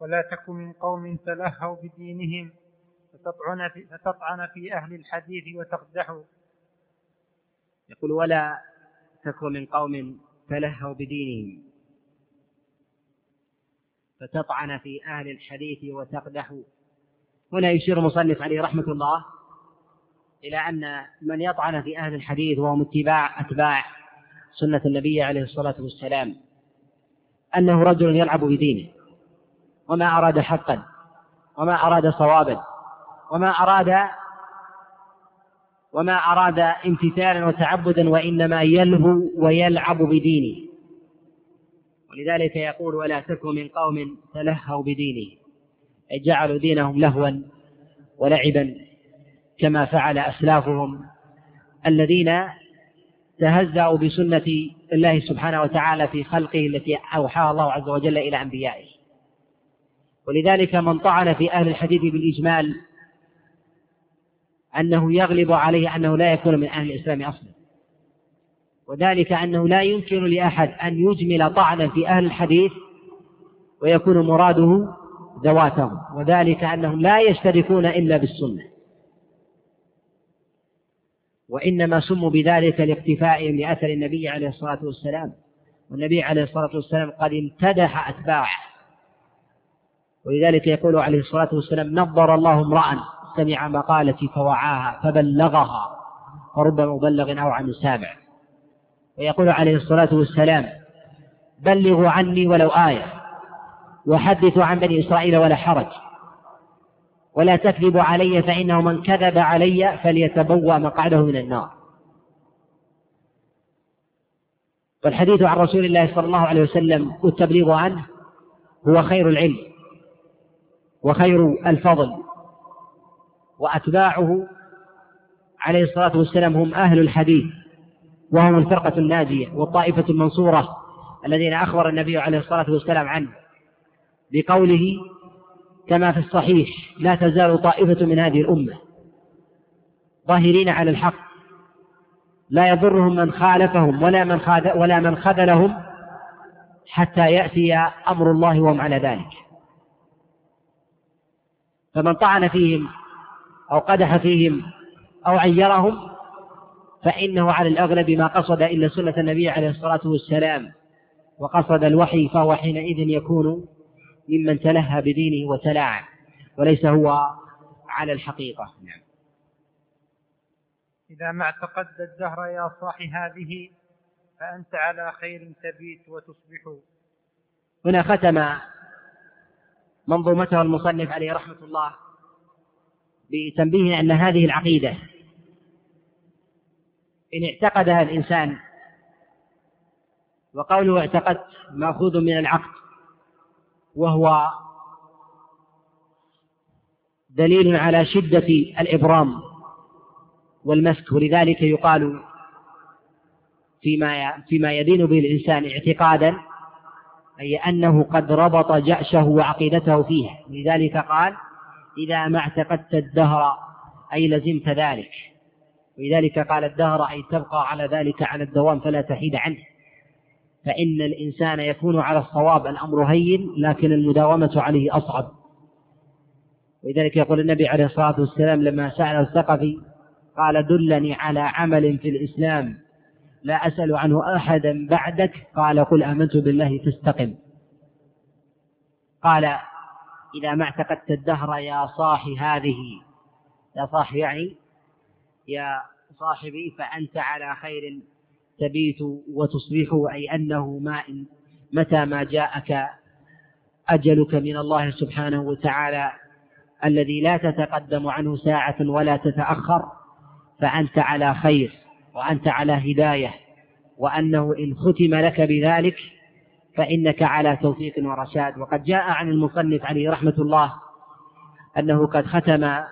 ولا تك من قوم تلهوا بدينهم فتطعن في, فتطعن في أهل الحديث وتقدحوا.
يقول ولا تكن من قوم تلهوا بدينهم. فتطعن في أهل الحديث وتقدحوا هنا يشير المصنف عليه رحمة الله إلى أن من يطعن في أهل الحديث وهم اتباع أتباع سنة النبي عليه الصلاة والسلام أنه رجل يلعب بدينه وما أراد حقا وما أراد صوابا وما أراد وما أراد امتثالا وتعبدا وإنما يلهو ويلعب بدينه. ولذلك يقول ولا تكن من قوم تلهوا بدينه أي جعلوا دينهم لهوا ولعبا كما فعل أسلافهم الذين تهزأوا بسنة الله سبحانه وتعالى في خلقه التي أوحاها الله عز وجل إلى أنبيائه. ولذلك من طعن في أهل الحديث بالإجمال أنه يغلب عليه أنه لا يكون من أهل الإسلام أصلا. وذلك أنه لا يمكن لأحد أن يجمل طعنا في أهل الحديث ويكون مراده ذواتهم. وذلك أنهم لا يشتركون إلا بالسنة. وإنما سموا بذلك لاقتفائهم لأثر النبي عليه الصلاة والسلام. والنبي عليه الصلاة والسلام قد امتدح أتباعه. ولذلك يقول عليه الصلاة والسلام نظر الله امرأ سمع مقالتي فوعاها فبلغها ورب مبلغ أو عن سامع ويقول عليه الصلاة والسلام بلغوا عني ولو آية وحدثوا عن بني إسرائيل ولا حرج ولا تكذبوا علي فإنه من كذب علي فليتبوأ مقعده من النار. والحديث عن رسول الله صلى الله عليه وسلم والتبليغ عنه هو خير العلم وخير الفضل وأتباعه عليه الصلاة والسلام هم أهل الحديث. وهم الفرقة الناجية والطائفة المنصورة الذين أخبر النبي عليه الصلاة والسلام عنه بقوله كما في الصحيح لا تزال طائفة من هذه الأمة ظاهرين على الحق لا يضرهم من خالفهم ولا من ولا من خذلهم حتى يأتي أمر الله وهم على ذلك. فمن طعن فيهم أو قدح فيهم أو عيرهم فإنه على الأغلب ما قصد إلا سنة النبي عليه الصلاة والسلام. وقصد الوحي فهو حينئذ يكون ممن تلهى بدينه وتلاعب وليس هو على الحقيقة. نعم.
إذا ما اعتقدت الدهر يا صاح هذه فأنت على خير تبيت وتصبح.
هنا ختم منظومته المصنف عليه رحمة الله بتنبيه أن هذه العقيدة إن اعتقدها الإنسان. وقوله اعتقدت مأخوذ من العقد وهو دليل على شدة الإبرام والمسك. ولذلك يقال فيما فيما يدين به الإنسان اعتقادا أي أنه قد ربط جأشه وعقيدته فيه لذلك قال إذا ما اعتقدت الدهر أي لزمت ذلك. ولذلك قال الدهر أي تبقى على ذلك على الدوام فلا تحيد عنه. فإن الإنسان يكون على الصواب الأمر هين لكن المداومة عليه أصعب. ولذلك يقول النبي عليه الصلاة والسلام لما سأل الثقفي قال دلني على عمل في الإسلام لا أسأل عنه أحدا بعدك. قال قل آمنت بالله تستقم قال إذا ما اعتقدت الدهر يا صاحي هذه. يا صاحي يعني يا صاحبي فأنت على خير تبيت وتصبح أي أنه ما إن متى ما جاءك أجلك من الله سبحانه وتعالى الذي لا تتقدم عنه ساعة ولا تتأخر فأنت على خير وأنت على هداية وأنه إن ختم لك بذلك فإنك على توفيق ورشاد. وقد جاء عن المصنف عليه رحمة الله أنه قد ختم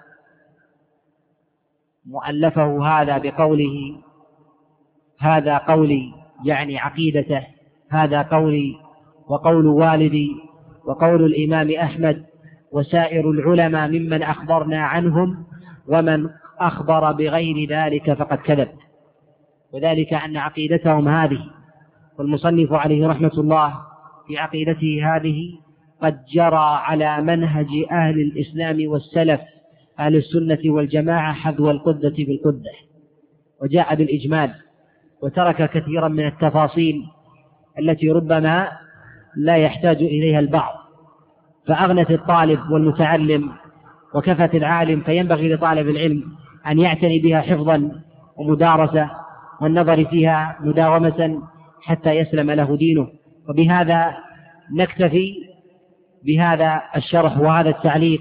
مؤلفه هذا بقوله هذا قولي يعني عقيدته هذا قولي وقول والدي وقول الإمام أحمد وسائر العلماء ممن أخبرنا عنهم ومن أخبر بغير ذلك فقد كذب. وذلك أن عقيدتهم هذه والمصنف عليه رحمة الله في عقيدته هذه قد جرى على منهج أهل الإسلام والسلف أهل السنة والجماعة حذو القدة بالقدة وجاء بالإجمال وترك كثيرا من التفاصيل التي ربما لا يحتاج إليها البعض. فأغنت الطالب والمتعلم وكفت العالم فينبغي لطالب العلم أن يعتني بها حفظا ومدارسة والنظر فيها مداومة حتى يسلم له دينه. وبهذا نكتفي بهذا الشرح وهذا التعليق.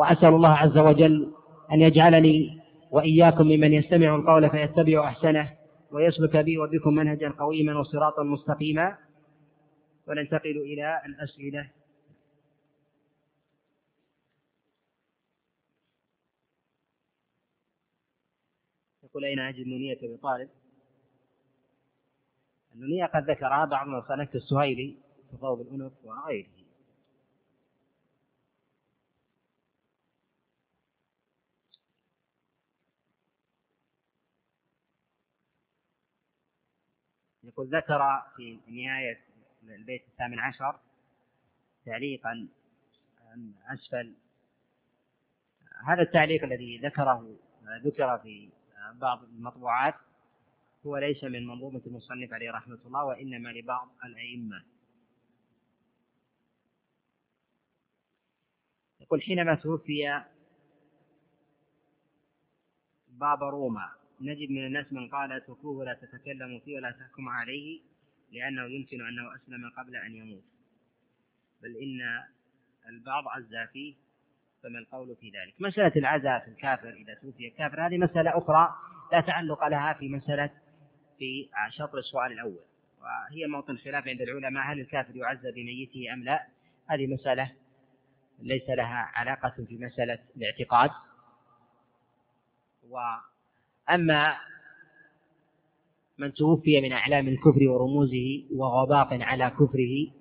وأسأل الله عز وجل أن يجعلني وإياكم ممن يستمع القول فيتبع أحسنه ويسلك بي وبكم منهجا قويما وصراطا مستقيما. وننتقل إلى الأسئلة. يقول أين أجد نونية أبي طالب؟ النونية قد ذكرها بعض من السهيلي في ضوء الأنف وغيره. يقول ذكر في نهاية البيت الثامن عشر تعليقا أسفل. هذا التعليق الذي ذكره ذكر في بعض المطبوعات هو ليس من منظومة المصنف عليه رحمة الله وإنما لبعض الأئمة. يقول حينما توفي بابا روما نجد من الناس من قال اتركوه ولا تتكلموا فيه ولا تحكم عليه لأنه يمكن أنه أسلم قبل أن يموت. بل إن البعض عزى فيه فما القول في ذلك؟ مسألة العزاء في الكافر إذا توفي الكافر هذه مسألة أخرى لا تعلق لها في مسألة في شطر السؤال الأول. وهي موطن خلاف عند العلماء هل الكافر يعزى بميته أم لا؟ هذه مسألة ليس لها علاقة في مسألة الاعتقاد. وأما من توفي من أعلام الكفر ورموزه وغباق على كفره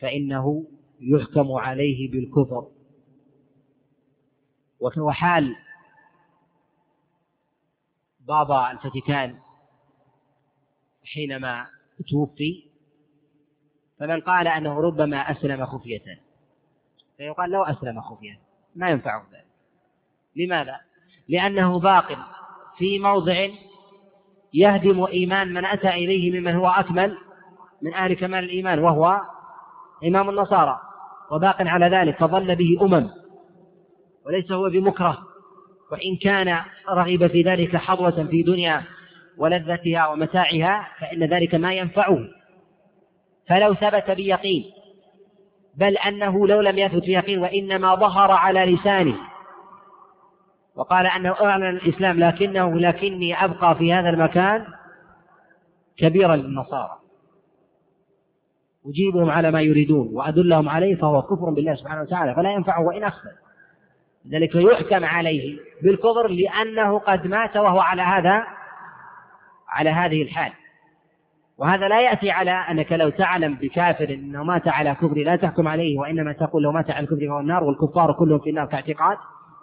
فإنه يحكم عليه بالكفر وحال بابا الفاتيكان حينما توفي فمن قال أنه ربما أسلم خفية فيقال لو أسلم خفية ما ينفعه ذلك لماذا؟ لأنه باق في موضع يهدم إيمان من أتى إليه ممن هو أكمل من أهل كمال الإيمان وهو إمام النصارى وباق على ذلك فظل به أمم وليس هو بمكره وإن كان رغب في ذلك حظوة في دنيا ولذتها ومتاعها فإن ذلك ما ينفعه. فلو ثبت بيقين بل أنه لو لم يثبت بيقين وإنما ظهر على لسانه وقال أنه أعلن الإسلام لكنه لكني أبقى في هذا المكان كبيرا للنصارى. أجيبهم على ما يريدون وأدلهم عليه فهو كفر بالله سبحانه وتعالى فلا ينفعه وإن أخفى ذلك يحكم عليه بالكفر لأنه قد مات وهو على هذا على هذه الحال. وهذا لا يأتي على أنك لو تعلم بكافر أنه مات على كفر لا تحكم عليه وإنما تقول لو مات على الكفر فهو النار والكفار كلهم في النار كاعتقاد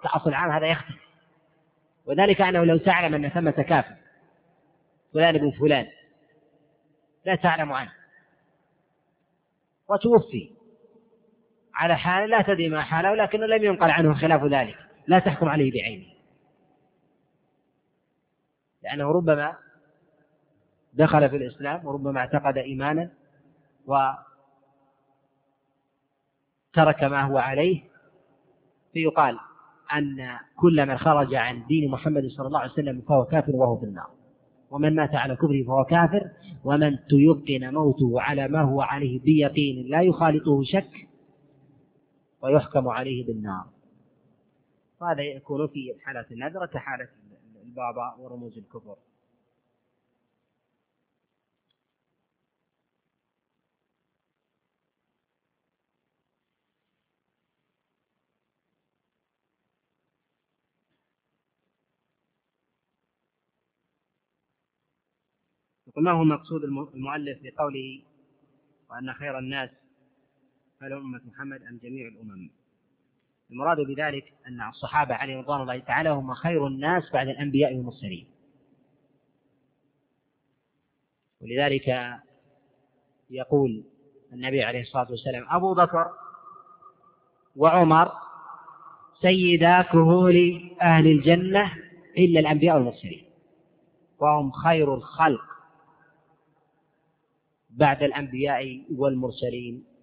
كأصل عام هذا يختلف. وذلك أنه لو تعلم أن ثمة كافر فلان بن فلان لا تعلم عنه. وتوفي. على حال لا تدري ما حاله لكنه لم ينقل عنه خلاف ذلك. لا تحكم عليه بعينه. لأنه ربما دخل في الإسلام وربما اعتقد إيمانا وترك ما هو عليه فيقال أن كل من خرج عن دين محمد صلى الله عليه وسلم فهو كافر وهو في النار. ومن مات على كفره فهو كافر ومن تيقن موته على ما هو عليه بيقين لا يخالطه شك ويحكم عليه بالنار. وهذا يكون في حالة النذرة كحالة البابا ورموز الكفر. وما هو مقصود المؤلف بقوله وأن خير الناس هل أمة محمد أم جميع الأمم؟ المراد بذلك أن الصحابة عليهم رضوان الله تعالى هم خير الناس بعد الأنبياء والمرسلين. ولذلك يقول النبي عليه الصلاة والسلام أبو بكر وعمر سيدا كهول أهل الجنة إلا الأنبياء والمرسلين وهم خير الخلق. بعد الأنبياء والمرسلين.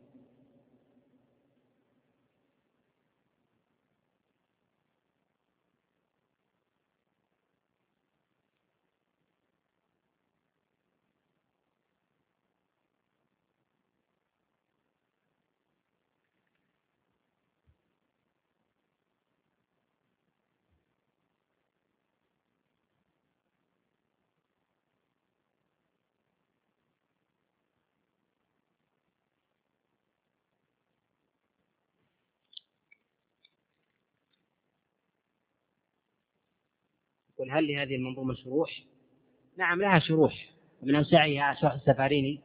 يقول هل لهذه المنظومة شروح؟ نعم لها شروح. ومن أوسعها شرح السفاريني.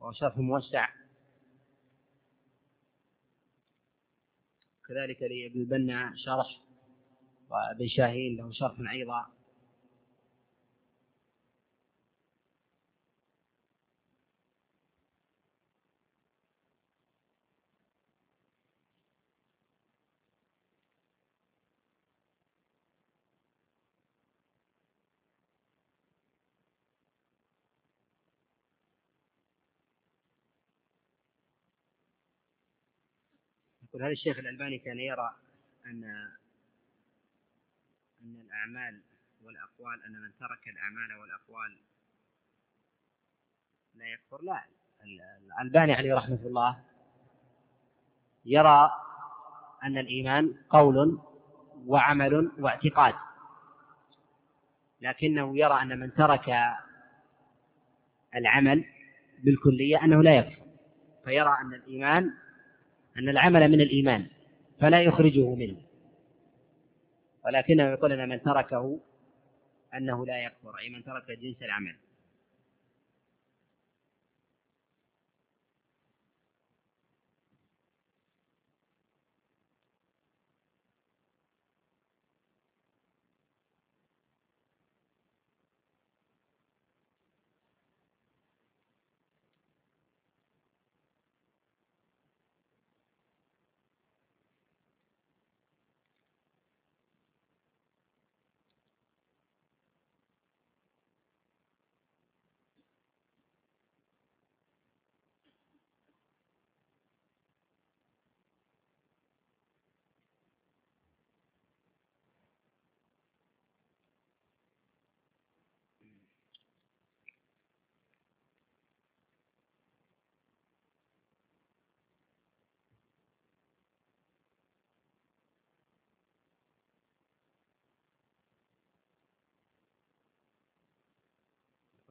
وهو شرح موسع. كذلك لابن البنا شرح وابن شاهين له شرح أيضا. يقول هل الشيخ الألباني كان يرى أن أن الأعمال والأقوال أن من ترك الأعمال والأقوال لا يكفر. لا الألباني عليه رحمة الله يرى أن الإيمان قول وعمل واعتقاد لكنه يرى أن من ترك العمل بالكلية أنه لا يكفر. فيرى أن الإيمان أن العمل من الإيمان فلا يخرجه منه. ولكنه يقول أن من تركه أنه لا يكفر أي من ترك جنس العمل.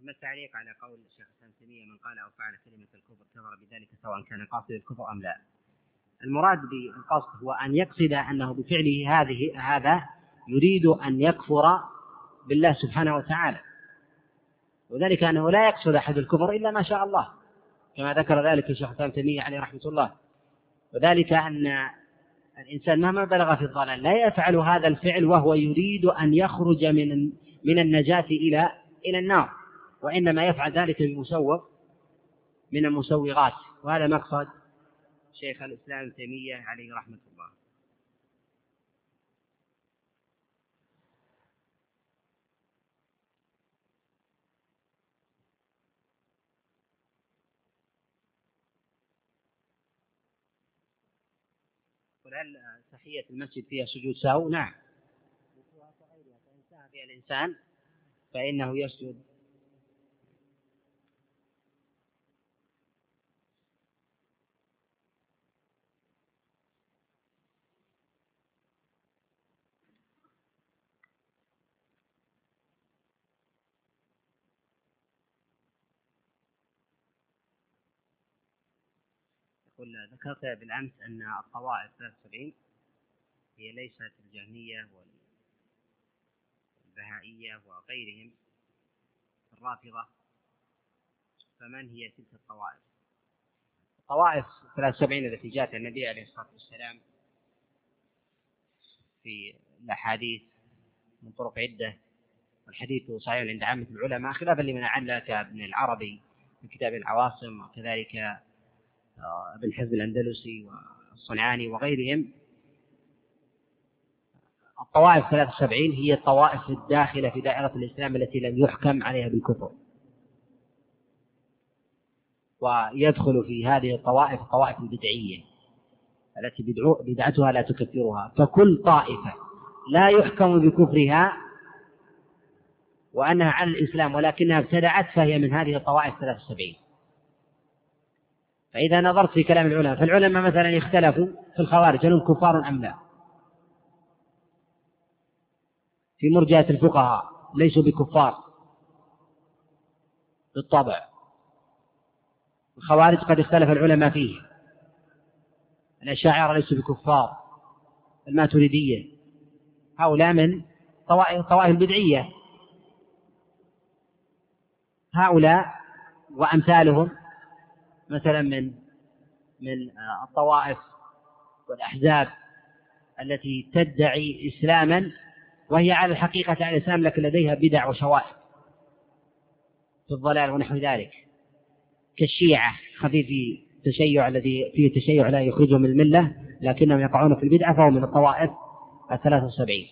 أما التعليق على قول الشيخ الإسلام تيمية من قال أو فعل كلمة الكفر كفر بذلك سواء كان قاصد الكفر أم لا. المراد بالقصد هو أن يقصد أنه بفعله هذه هذا يريد أن يكفر بالله سبحانه وتعالى. وذلك أنه لا يقصد أحد الكفر إلا ما شاء الله. كما ذكر ذلك الشيخ الإسلام تيمية عليه رحمة الله. وذلك أن الإنسان مهما بلغ في الضلال لا يفعل هذا الفعل وهو يريد أن يخرج من من النجاة إلى إلى النار وإنما يفعل ذلك بمسوغ من المسوغات وهذا مقصد شيخ الإسلام تيمية عليه رحمة الله هل تحية المسجد فيها سجود سهو؟ نعم. فإن سهى فيها الإنسان فإنه يسجد يقول ذكرت بالأمس أن الطوائف 73 هي ليست الجهمية والبهائية وغيرهم الرافضة فمن هي تلك الطوائف؟ الطوائف 73 التي جاءت النبي عليه الصلاة والسلام في الأحاديث من طرق عدة والحديث صحيح عند عامة العلماء خلافا لمن علق ابن العربي في كتاب العواصم وكذلك ابن حزب الأندلسي والصنعاني وغيرهم. الطوائف 73 هي الطوائف الداخلة في دائرة الإسلام التي لم يحكم عليها بالكفر. ويدخل في هذه الطوائف الطوائف البدعية التي بدعتها لا تكفرها. فكل طائفة لا يحكم بكفرها وأنها على الإسلام ولكنها ابتدعت فهي من هذه الطوائف 73 فإذا نظرت في كلام العلماء فالعلماء مثلا اختلفوا في الخوارج هل هم كفار أم لا؟ في مرجئة الفقهاء ليسوا بكفار بالطبع. الخوارج قد اختلف العلماء فيه. الأشاعرة ليسوا بكفار الماتريدية. هؤلاء من؟ طوائف البدعية هؤلاء وأمثالهم مثلا من من الطوائف والأحزاب التي تدعي إسلاما وهي على الحقيقة على الإسلام لكن لديها بدع وشوائب في الضلال ونحو ذلك. كالشيعة خفيف التشيع الذي فيه تشيع لا يخرجهم من الملة لكنهم يقعون في البدعة فهو من الطوائف الثلاثة وسبعين.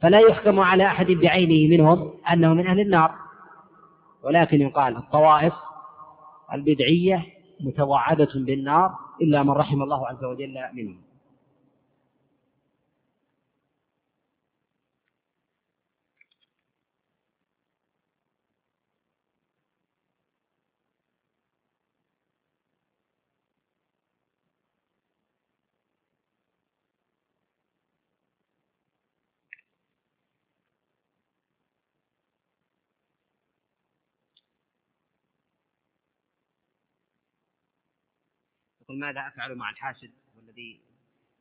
فلا يحكم على أحد بعينه منهم أنه من أهل النار ولكن يقال الطوائف البدعية متوعدة بالنار إلا من رحم الله عز وجل منهم. يقول ماذا أفعل مع الحاسد والذي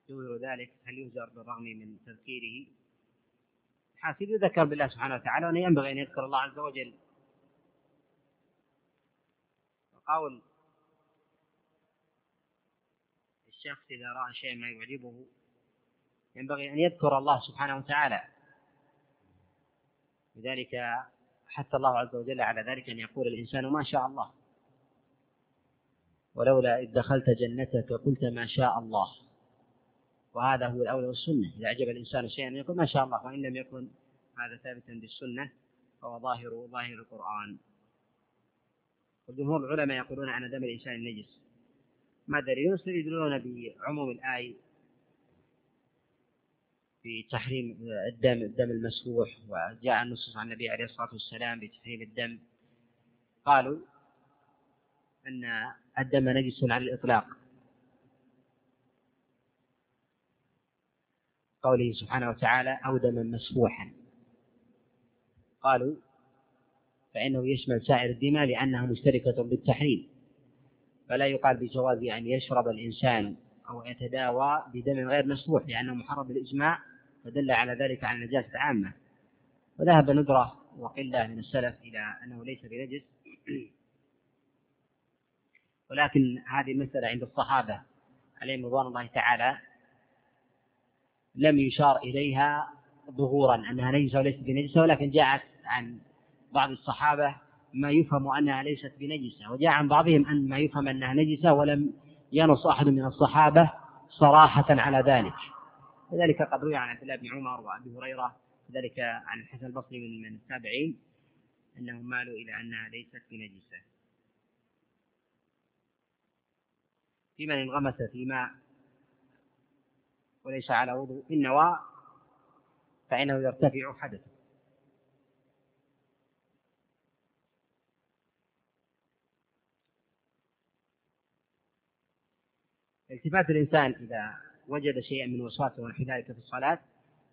يظهر ذلك؟ هل يهجر بالرغم من تذكيره؟ الحاسد يذكر بالله سبحانه وتعالى وأنه ينبغي أن يذكر الله عز وجل. وقول الشخص إذا رأى شيئا ما يعجبه ينبغي أن يذكر الله سبحانه وتعالى. لذلك حث الله عز وجل على ذلك أن يقول الإنسان ما شاء الله. ولولا إذ دخلت جنتك قلت ما شاء الله. وهذا هو الأولى والسنة. إذا أعجب الإنسان شيئا يقول ما شاء الله وإن لم يكن هذا ثابتا بالسنة فهو ظاهر ظاهر القرآن. وجمهور العلماء يقولون أن دم الإنسان نجس. ما دليل يستدلون بعموم الآية في تحريم الدم الدم المسفوح وجاء النصوص عن النبي عليه الصلاة والسلام بتحريم الدم. قالوا أن الدم نجس على الإطلاق. قوله سبحانه وتعالى أو دما مسفوحا. قالوا فإنه يشمل سائر الدماء لأنها مشتركة بالتحريم. فلا يقال بجواز أن يشرب الإنسان أو يتداوى بدم غير مسفوح لأنه محرم بالإجماع فدل على ذلك على النجاسة عامة. وذهب ندرة وقلة من السلف إلى أنه ليس بنجس. ولكن هذه المسألة عند الصحابة عليهم رضوان الله تعالى لم يشار إليها ظهورا أنها نجسة وليست بنجسة ولكن جاءت عن بعض الصحابة ما يفهم أنها ليست بنجسة وجاء عن بعضهم أن ما يفهم أنها نجسة ولم ينص أحد من الصحابة صراحة على ذلك. وذلك قد روي عن عبد الله بن عمر وأبي هريرة وذلك عن الحسن البصري من التابعين أنهم مالوا إلى أنها ليست بنجسة. في من انغمس في ماء وليس على وضوء في النواة فإنه يرتفع حدثه. التفات الإنسان إذا وجد شيئا من وسواسه ونحو ذلك في الصلاة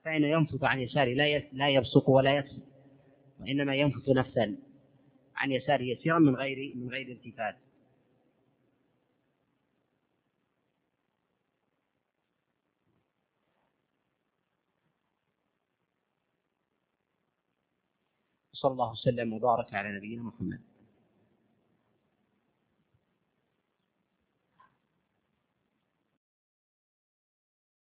فإنه ينفث عن يساره لا لا يبصق ولا يبصق وإنما ينفث نفسا عن يساره يسيرا من غير من غير التفات. صلى الله وسلم وبارك على نبينا محمد.